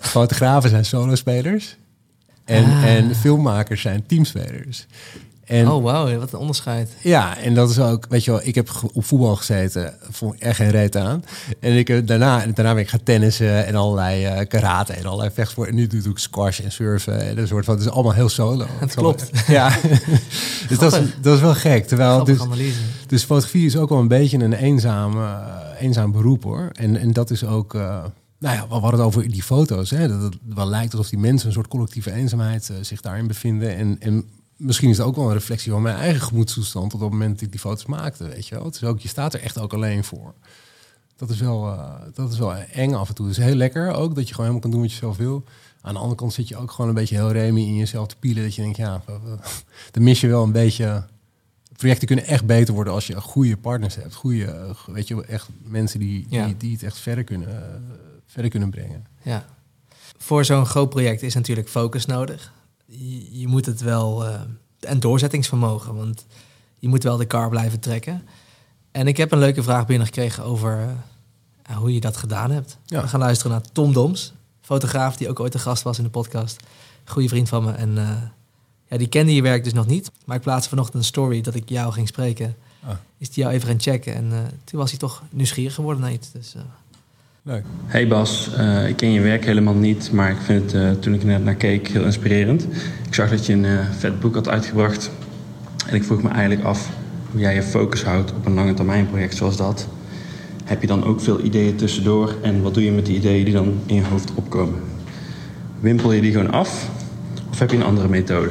fotografen zijn solo-spelers. En, ah. en filmmakers zijn teamspelers. En, oh, wauw, wat een onderscheid. Ja, en dat is ook, weet je wel, ik heb op voetbal gezeten, vond echt geen reet aan. En ik, eh, daarna, daarna ben ik gaan tennissen en allerlei uh, karate en allerlei vechtsport. En nu doe ik squash en surfen en een soort van, het is allemaal heel solo. Het klopt. Ja, dus dat is, dat is wel gek. Terwijl, dus, dus fotografie is ook wel een beetje een eenzaam, uh, eenzaam beroep hoor. En, en dat is ook... Uh, nou ja, we hadden het over die foto's. Hè? Dat het wel lijkt alsof die mensen een soort collectieve eenzaamheid zich daarin bevinden. En, en misschien is het ook wel een reflectie van mijn eigen gemoedstoestand op het moment dat ik die foto's maakte, weet je wel. Het is ook, je staat er echt ook alleen voor. Dat is wel, uh, dat is wel eng af en toe. Het is heel lekker ook dat je gewoon helemaal kan doen wat je zelf wil. Aan de andere kant zit je ook gewoon een beetje heel remy in jezelf te pielen. Dat je denkt, ja, dan mis je wel een beetje... Projecten kunnen echt beter worden als je goede partners hebt. Goede, weet je, echt mensen die, die, die het echt verder kunnen, verder kunnen brengen. Ja. Voor zo'n groot project is natuurlijk focus nodig je, moet het wel. Uh, en doorzettingsvermogen, want je moet wel de car blijven trekken. En ik heb een leuke vraag binnengekregen over uh, hoe je dat gedaan hebt. We gaan luisteren naar Tom Doms, fotograaf die ook ooit een gast was in de podcast. Goede vriend van me. En uh, ja, die kende je werk dus nog niet. Maar ik plaatste vanochtend een story dat ik jou ging spreken. Ah. Is die jou even gaan checken. En toen was hij toch nieuwsgierig geworden naar iets. Dus Hey Bas, uh, ik ken je werk helemaal niet, maar ik vind het uh, toen ik er net naar keek heel inspirerend. Ik zag dat je een uh, vet boek had uitgebracht en ik vroeg me eigenlijk af hoe jij je focus houdt op een lange termijn project zoals dat. Heb je dan ook veel ideeën tussendoor en wat doe je met die ideeën die dan in je hoofd opkomen? Wimpel je die gewoon af of heb je een andere methode?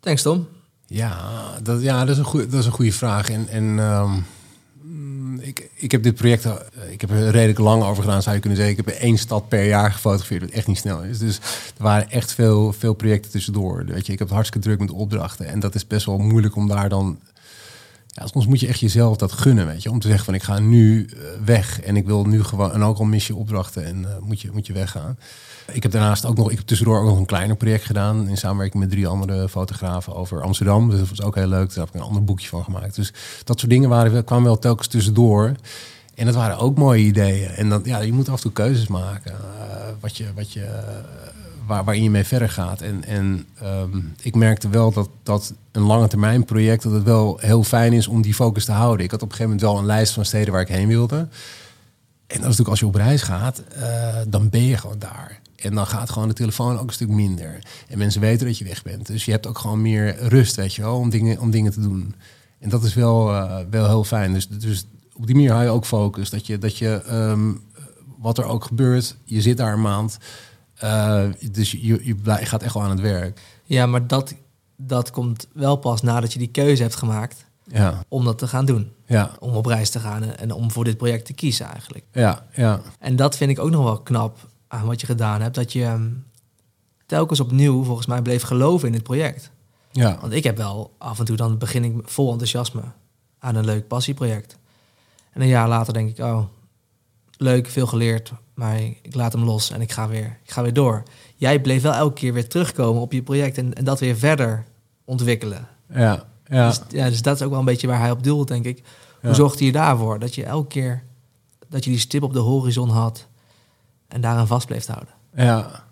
Thanks Tom. Ja, dat, ja, dat, is, een goede, dat is een goede vraag. En, en um ik, ik heb dit project, eh, ik heb er redelijk lang over gedaan, zou je kunnen zeggen. Ik heb één stad per jaar gefotografeerd, wat echt niet snel is. Dus er waren echt veel, veel projecten tussendoor. Weet je, ik heb het hartstikke druk met opdrachten. En dat is best wel moeilijk om daar dan Ja, soms moet je echt jezelf dat gunnen, weet je. Om te zeggen van ik ga nu eh, weg en ik wil nu gewoon... En ook al mis je opdrachten en eh, moet, je, moet je weggaan. Ik heb daarnaast ook nog, ik heb tussendoor ook nog een kleiner project gedaan... in samenwerking met drie andere fotografen over Amsterdam. Dus dat was ook heel leuk. Daar heb ik een ander boekje van gemaakt. Dus dat soort dingen waren, kwamen wel telkens tussendoor. En dat waren ook mooie ideeën. En dan, ja, je moet af en toe keuzes maken. eh, wat je, wat je, eh, waar, waarin je mee verder gaat. En, en ehm, ik merkte wel dat, dat een lange termijn project... dat het wel heel fijn is om die focus te houden. Ik had op een gegeven moment wel een lijst van steden waar ik heen wilde. En dat is natuurlijk als je op reis gaat, eh, dan ben je gewoon daar. En dan gaat gewoon de telefoon ook een stuk minder. En mensen weten dat je weg bent. Dus je hebt ook gewoon meer rust, weet je wel, om dingen, om dingen te doen. En dat is wel, wel heel fijn. Dus, dus op die manier hou je ook focus. Dat je, dat je ehm, wat er ook gebeurt, je zit daar een maand. eh, dus je, je, blij- je gaat echt wel aan het werk. Ja, maar dat, dat komt wel pas nadat je die keuze hebt gemaakt Ja, om dat te gaan doen. ja, Om op reis te gaan en, en om voor dit project te kiezen eigenlijk. ja, ja. En dat vind ik ook nog wel knap aan wat je gedaan hebt. Dat je ehm, telkens opnieuw volgens mij bleef geloven in het project. ja. Want ik heb wel af en toe dan begin ik vol enthousiasme aan een leuk passieproject. En een jaar later denk ik, oh, leuk, veel geleerd, maar ik laat hem los en ik ga weer, ik ga weer door. Jij bleef wel elke keer weer terugkomen op je project en, en dat weer verder ontwikkelen. ja, ja. Dus, ja, dus dat is ook wel een beetje waar hij op doelt, denk ik. Hoe Ja. zorgde je daarvoor? Dat je elke keer dat je die stip op de horizon had en daaraan vast bleef houden. Ja,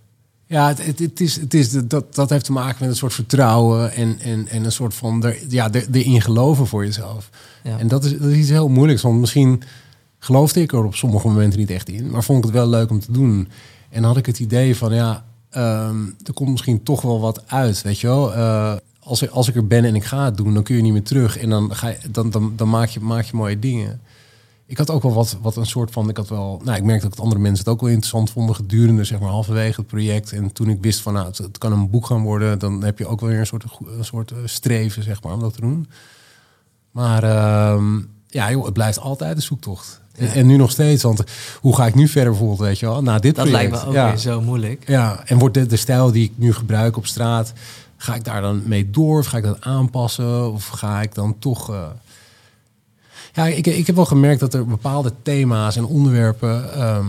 ja het, het, het is, het is, de- dat, dat heeft te maken met een soort vertrouwen en, en, en een soort van er, ja, er, erin geloven voor jezelf. Ja. En dat is, dat is iets heel moeilijks, want misschien geloofde ik er op sommige momenten niet echt in, maar vond ik het wel leuk om te doen. En had ik het idee van, ja, ehm, er komt misschien toch wel wat uit, weet je wel. Eh, als, ik, als ik er ben en ik ga het doen, dan kun je niet meer terug en dan, ga je, dan, dan, dan maak, je, maak je mooie dingen. Ik had ook wel wat, wat een soort van. Ik had wel. Nou, ik merkte dat andere mensen het ook wel interessant vonden gedurende, zeg maar, halverwege het project. En toen ik wist van, nou, het, het kan een boek gaan worden, dan heb je ook wel weer een soort, een soort eh, streven, zeg maar, om dat te doen. Maar ehm, ja, joh, het blijft altijd een zoektocht. En, en nu nog steeds, want hoe ga ik nu verder bijvoorbeeld, weet je wel? Na dit Dat project. lijkt me ook ja. weer zo moeilijk. Ja, en wordt de, de stijl die ik nu gebruik op straat, ga ik daar dan mee door? Of ga ik dat aanpassen? Of ga ik dan toch. eh, Ja, ik, ik heb wel gemerkt dat er bepaalde thema's en onderwerpen ehm,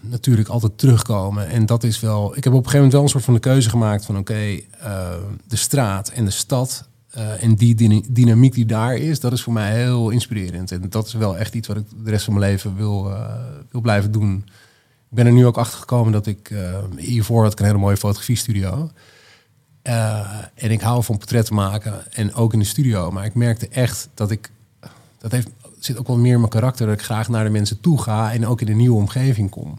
natuurlijk altijd terugkomen. En dat is wel. Ik heb op een gegeven moment wel een soort van de keuze gemaakt van oké, eh, de straat en de stad. eh, en die dyna- dynamiek die daar is, dat is voor mij heel inspirerend. En dat is wel echt iets wat ik de rest van mijn leven wil, eh, wil blijven doen. Ik ben er nu ook achter gekomen dat ik eh, hiervoor had ik een hele mooie fotografiestudio. En ik hou van portretten maken en ook in de studio. Maar ik merkte echt dat ik dat heeft, zit ook wel meer in mijn karakter dat ik graag naar de mensen toe ga en ook in een nieuwe omgeving kom.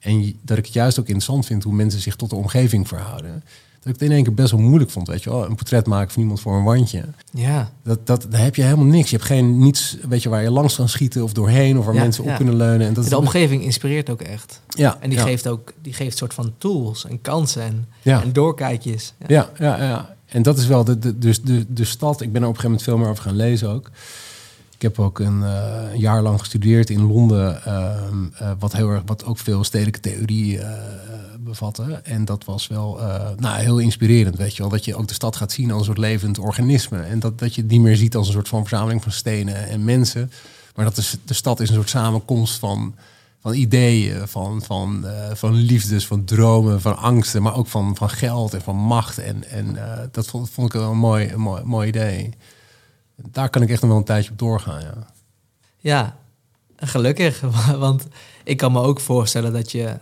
En dat ik het juist ook interessant vind hoe mensen zich tot de omgeving verhouden. Dat ik het in één keer best wel moeilijk vond, weet je wel. Een portret maken van iemand voor een wandje. Ja, Dat, dat, daar heb je helemaal niks. Je hebt geen niets, weet je, waar je langs kan schieten of doorheen of waar Ja, mensen ja. op kunnen leunen. En dat de omgeving inspireert ook echt. Ja, En die ja. geeft ook die geeft soort van tools en kansen en, en doorkijkjes. Ja. Ja, ja, ja. En dat is wel de, de, dus de, de stad. Ik ben er op een gegeven moment veel meer over gaan lezen ook. Ik heb ook een, eh, jaar lang gestudeerd in Londen, ehm, eh, wat heel erg, wat ook veel stedelijke theorie eh, bevatte. En dat was wel nou, heel inspirerend, weet je wel. Dat je ook de stad gaat zien als een soort levend organisme. En dat, dat je het niet meer ziet als een soort van verzameling van stenen en mensen. Maar dat de, stad is een soort samenkomst van, van ideeën, van, van, van liefdes, van dromen, van angsten, maar ook van, van geld en van macht. En, en dat vond, vond ik wel een mooi, een mooi, mooi idee. Daar kan ik echt nog wel een tijdje op doorgaan. Ja. Ja, gelukkig. Want ik kan me ook voorstellen dat je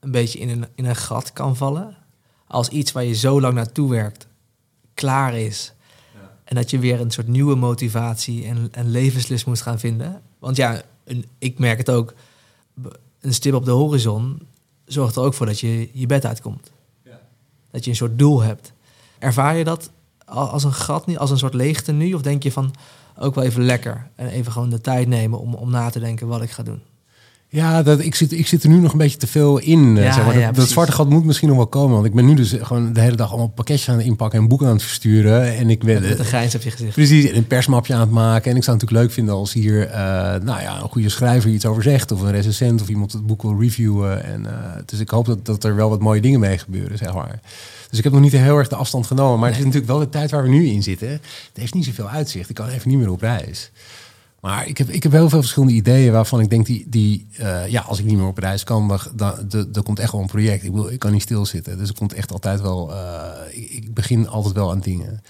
een beetje in een, in een gat kan vallen. Als iets waar je zo lang naartoe werkt, klaar is. En dat je weer een soort nieuwe motivatie en, en levenslust moet gaan vinden. Want ja, een, ik merk het ook. Een stip op de horizon zorgt er ook voor dat je je bed uitkomt. Dat je een soort doel hebt. Ervaar je dat als een gat, nu, als een soort leegte nu? Of denk je van ook wel even lekker en even gewoon de tijd nemen om, om na te denken wat ik ga doen? Ja, dat, ik, zit, ik zit er nu nog een beetje te veel in. eh, Ja, zeg maar. ja, dat, zwarte gat moet misschien nog wel komen. Want ik ben nu dus gewoon de hele dag allemaal pakketjes aan het inpakken en boeken aan het versturen. En ik ben, Met een grijns op je gezicht. Precies, en een persmapje aan het maken. En ik zou het natuurlijk leuk vinden als hier eh, nou ja, een goede schrijver iets over zegt. Of een recensent of iemand het boek wil reviewen. En, eh, dus ik hoop dat, dat er wel wat mooie dingen mee gebeuren, zeg maar. Dus ik heb nog niet heel erg de afstand genomen. Maar het is natuurlijk wel de tijd waar we nu in zitten. Het heeft niet zoveel uitzicht. Ik kan even niet meer op reis. Maar ik heb, ik heb heel veel verschillende ideeën waarvan ik denk die, die eh, ja, als ik niet meer op reis kan, dan, dan, dan, komt echt wel een project. Ik, wil, ik kan niet stilzitten. Dus er komt echt altijd wel, eh, ik, begin altijd wel aan dingen.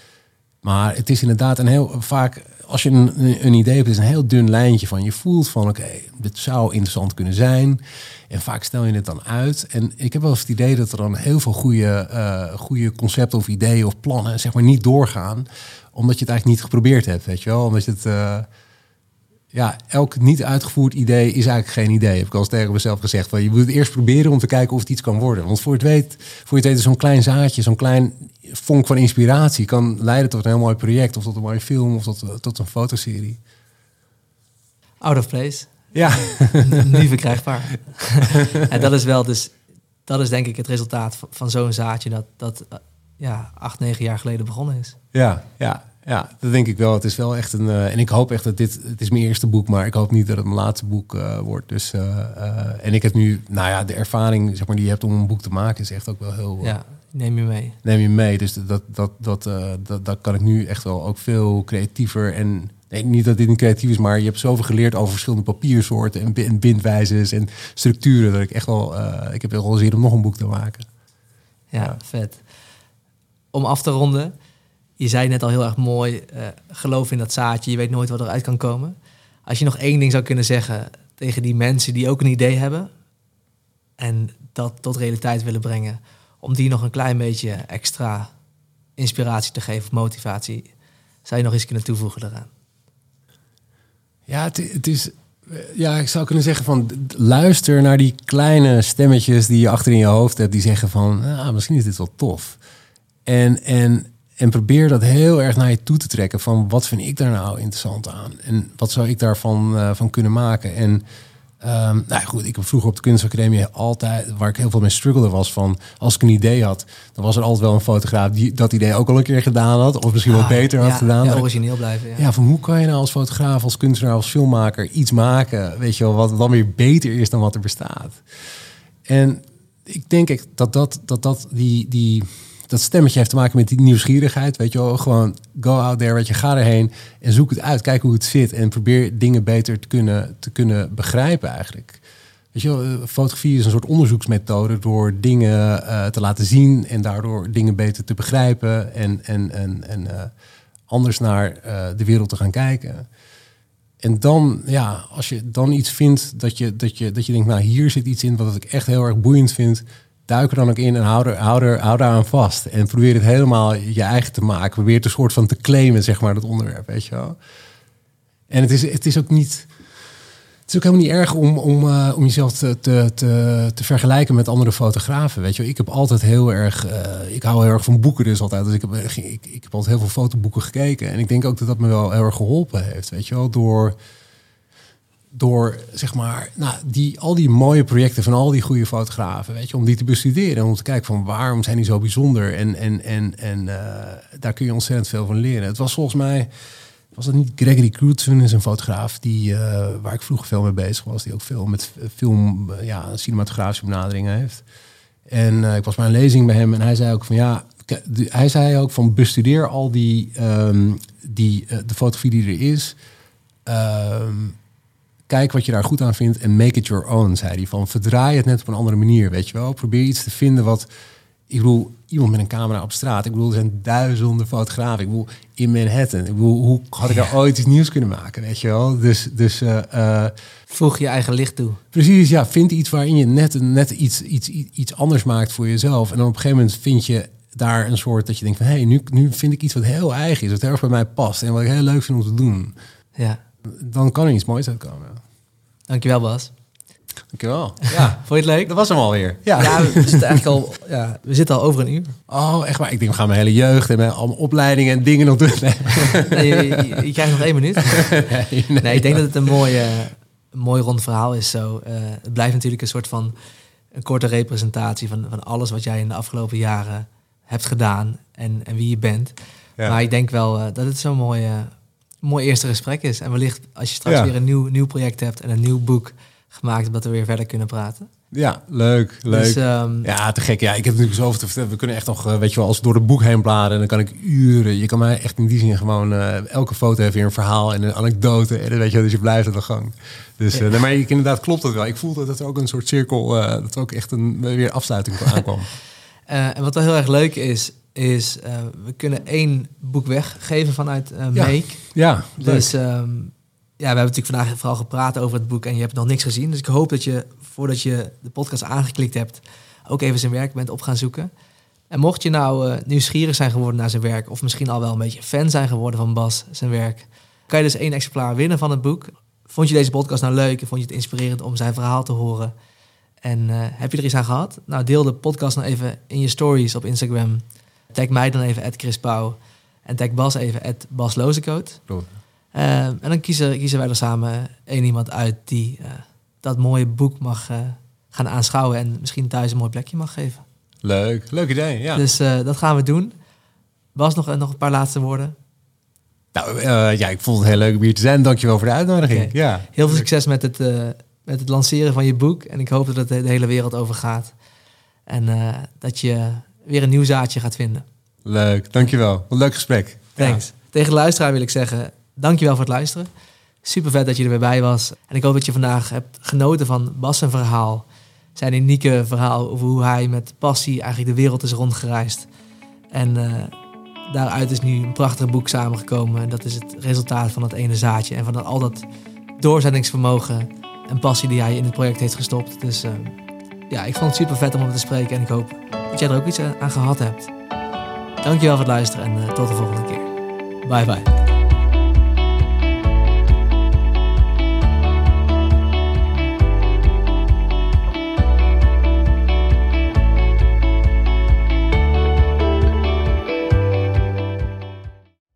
Maar het is inderdaad een heel vaak, als je een, een idee hebt, is een heel dun lijntje van je voelt van oké, dit zou interessant kunnen zijn. En vaak stel je het dan uit. En ik heb wel eens het idee dat er dan heel veel goede, eh, goede concepten of ideeën of plannen zeg maar niet doorgaan. Omdat je het eigenlijk niet geprobeerd hebt, weet je wel. Omdat je het, ja, elk niet uitgevoerd idee is eigenlijk geen idee. Heb ik al eens tegen mezelf gezegd. Van, je moet het eerst proberen om te kijken of het iets kan worden. Want voor het weet, voor je het weet is zo'n klein zaadje, zo'n klein vonk van inspiratie kan leiden tot een heel mooi project. Of tot een mooie film of tot, tot een fotoserie. Out of place. Ja, nu verkrijgbaar. en dat is wel dus, dat is denk ik het resultaat van, van zo'n zaadje dat, dat eh, ja, acht, negen jaar geleden begonnen is. ja, ja. Ja, dat denk ik wel. Het is wel echt een. eh, en ik hoop echt dat dit. Het is mijn eerste boek, maar ik hoop niet dat het mijn laatste boek eh, wordt. Dus. eh, en ik heb nu. Nou ja, de ervaring zeg maar, die je hebt om een boek te maken is echt ook wel heel. Ja, neem je mee. neem je mee. Dus dat, dat, dat, dat, dat kan ik nu echt wel ook veel creatiever. En nee, niet dat dit niet creatief is, maar je hebt zoveel geleerd over verschillende papiersoorten en, bi- en bindwijzes en structuren. Dat ik echt wel. ik heb wel zin om nog een boek te maken. Ja, Ja. vet. Om af te ronden, je zei net al heel erg mooi, eh, geloof in dat zaadje, je weet nooit wat eruit kan komen. Als je nog één ding zou kunnen zeggen tegen die mensen die ook een idee hebben en dat tot realiteit willen brengen, om die nog een klein beetje extra inspiratie te geven of motivatie, zou je nog iets kunnen toevoegen daaraan? Ja, het, is. eh, Ja, ik zou kunnen zeggen van luister naar die kleine stemmetjes die je achter in je hoofd hebt, die zeggen van, ah, misschien is dit wel tof. En, en, en probeer dat heel erg naar je toe te trekken van wat vind ik daar nou interessant aan en wat zou ik daarvan eh, van kunnen maken. En ehm, nou goed, ik heb vroeger op de kunstacademie altijd, waar ik heel veel mee struggelde, was van als ik een idee had, dan was er altijd wel een fotograaf die dat idee ook al een keer gedaan had, of misschien wel Ah, beter had gedaan. Ja, origineel blijven. Ja. ja, van hoe kan je nou als fotograaf, als kunstenaar, als filmmaker iets maken, weet je wel, wat dan weer beter is dan wat er bestaat. En ik denk dat dat, dat, dat die, die, dat stemmetje heeft te maken met die nieuwsgierigheid, weet je wel, gewoon go out there, weet je, ga erheen en zoek het uit, kijk hoe het zit en probeer dingen beter te kunnen, te kunnen begrijpen eigenlijk. Weet je wel, eh, fotografie is een soort onderzoeksmethode door dingen eh, te laten zien en daardoor dingen beter te begrijpen en, en, en, en eh, anders naar de wereld te gaan kijken. En dan, ja, als je dan iets vindt dat je, dat je, dat je denkt, nou hier zit iets in wat ik echt heel erg boeiend vind, duik er dan ook in en hou, er, hou, daar aan vast. En probeer het helemaal je eigen te maken. Probeer het een soort van te claimen, zeg maar, dat onderwerp, weet je wel. En het is, het is ook niet. Het is ook helemaal niet erg om, om, eh, om jezelf te, te, te, te vergelijken met andere fotografen. Weet je, wel. ik heb altijd heel erg. eh, ik hou heel erg van boeken, dus altijd. Dus ik heb, ik, ik heb altijd heel veel fotoboeken gekeken. En ik denk ook dat dat me wel heel erg geholpen heeft. Weet je wel, door. Door zeg maar, nou, die, al die mooie projecten van al die goede fotografen, weet je, om die te bestuderen. En om te kijken van waarom zijn die zo bijzonder. En, en, en, en eh, daar kun je ontzettend veel van leren. Het was volgens mij was het niet Gregory Crutzen, is een fotograaf die, eh, waar ik vroeger veel mee bezig was, die ook veel met film, eh, ja, cinematografische benaderingen heeft. En ik was bij een lezing bij hem en hij zei ook van ja, hij zei ook van bestudeer al die, ehm, die de fotografie die er is. Ehm, kijk wat je daar goed aan vindt en make it your own, zei hij. Van verdraai het net op een andere manier, weet je wel. Probeer iets te vinden wat... Ik bedoel, iemand met een camera op straat. Ik bedoel, er zijn duizenden fotografen. Ik bedoel, in Manhattan. Ik bedoel, hoe had ik daar ooit iets nieuws kunnen maken, weet je wel? Dus, dus eh, eh, Voeg je eigen licht toe. precies, ja. Vind iets waarin je net, net iets, iets, iets anders maakt voor jezelf. En dan op een gegeven moment vind je daar een soort dat je denkt van... hé, hey, nu, nu vind ik iets wat heel eigen is. Wat heel erg bij mij past. En wat ik heel leuk vind om te doen. Ja. Dan kan er iets moois uitkomen. Dankjewel Bas. Dankjewel. Ja, Vond je het leuk? dat was hem alweer. Ja. Ja, we zitten eigenlijk al, ja, we zitten al over een uur. Oh, echt waar. Ik denk, we gaan mijn hele jeugd en mijn allemaal opleidingen en dingen nog doen. Nee. Nee, je, je- je krijgt nog één minuut. Nee, ik denk dat het een mooie, een mooi rond verhaal is zo. Eh, het blijft natuurlijk een soort van een korte representatie van, van alles wat jij in de afgelopen jaren hebt gedaan en, en wie je bent. Ja. Maar ik denk wel eh, dat het zo'n mooi, eh, mooi eerste gesprek is. En wellicht als je straks Ja. weer een nieuw, nieuw project hebt en een nieuw boek gemaakt dat we weer verder kunnen praten. Ja, leuk, leuk. Dus, ehm, Ja, te gek. Ja, ik heb natuurlijk zoveel te vertellen. We kunnen echt nog, eh, weet je wel, als we door het boek heen bladeren, dan kan ik uren. Je kan mij echt in die zin gewoon, eh, elke foto heeft weer een verhaal en een anekdote. En dan weet je, wel, dus je blijft aan de gang. Dus, nee, maar ik, inderdaad klopt het wel. Ik voelde dat er ook een soort cirkel, dat er ook echt een weer afsluiting voor aankwam. En wat wel heel erg leuk is, is eh, we kunnen één boek weggeven vanuit eh Ja. Make. ja. Dus ehm, ja, we hebben natuurlijk vandaag vooral gepraat over het boek en je hebt nog niks gezien. Dus ik hoop dat je, voordat je de podcast aangeklikt hebt, ook even zijn werk bent op gaan zoeken. En mocht je nou eh, nieuwsgierig zijn geworden naar zijn werk, of misschien al wel een beetje fan zijn geworden van Bas, zijn werk, kan je dus één exemplaar winnen van het boek. Vond je deze podcast nou leuk en vond je het inspirerend om zijn verhaal te horen? En eh, heb je er iets aan gehad? Nou, deel de podcast nou even in je stories op Instagram. Tag mij dan even, Chris Pauw. En tag Bas even, Bas Lozekoot. Klopt. Eh, en dan kiezen, kiezen wij er samen één iemand uit die eh, dat mooie boek mag eh, gaan aanschouwen en misschien thuis een mooi plekje mag geven. Leuk, leuk idee. Ja. Dus eh, dat gaan we doen. Bas, nog, nog een paar laatste woorden. nou, ja, ik vond het heel leuk om hier te zijn. Dankjewel voor de uitnodiging. Ja. Heel veel succes met het, met het lanceren van je boek. En ik hoop dat het de hele wereld over gaat. En dat je weer een nieuw zaadje gaat vinden. Leuk, dankjewel. Wat een leuk gesprek. Thanks. Tegen de luisteraar wil ik zeggen, dankjewel voor het luisteren. Super vet dat je er weer bij was. En ik hoop dat je vandaag hebt genoten van Bas' zijn verhaal. Zijn unieke verhaal over hoe hij met passie eigenlijk de wereld is rondgereisd. En eh, daaruit is nu een prachtig boek samengekomen. En dat is het resultaat van dat ene zaadje. En van dat, al dat doorzettingsvermogen en passie die hij in het project heeft gestopt. Dus eh, ja, ik vond het super vet om hem te spreken. En ik hoop dat jij er ook iets aan aan gehad hebt. Dankjewel voor het luisteren en eh, tot de volgende keer. Bye bye.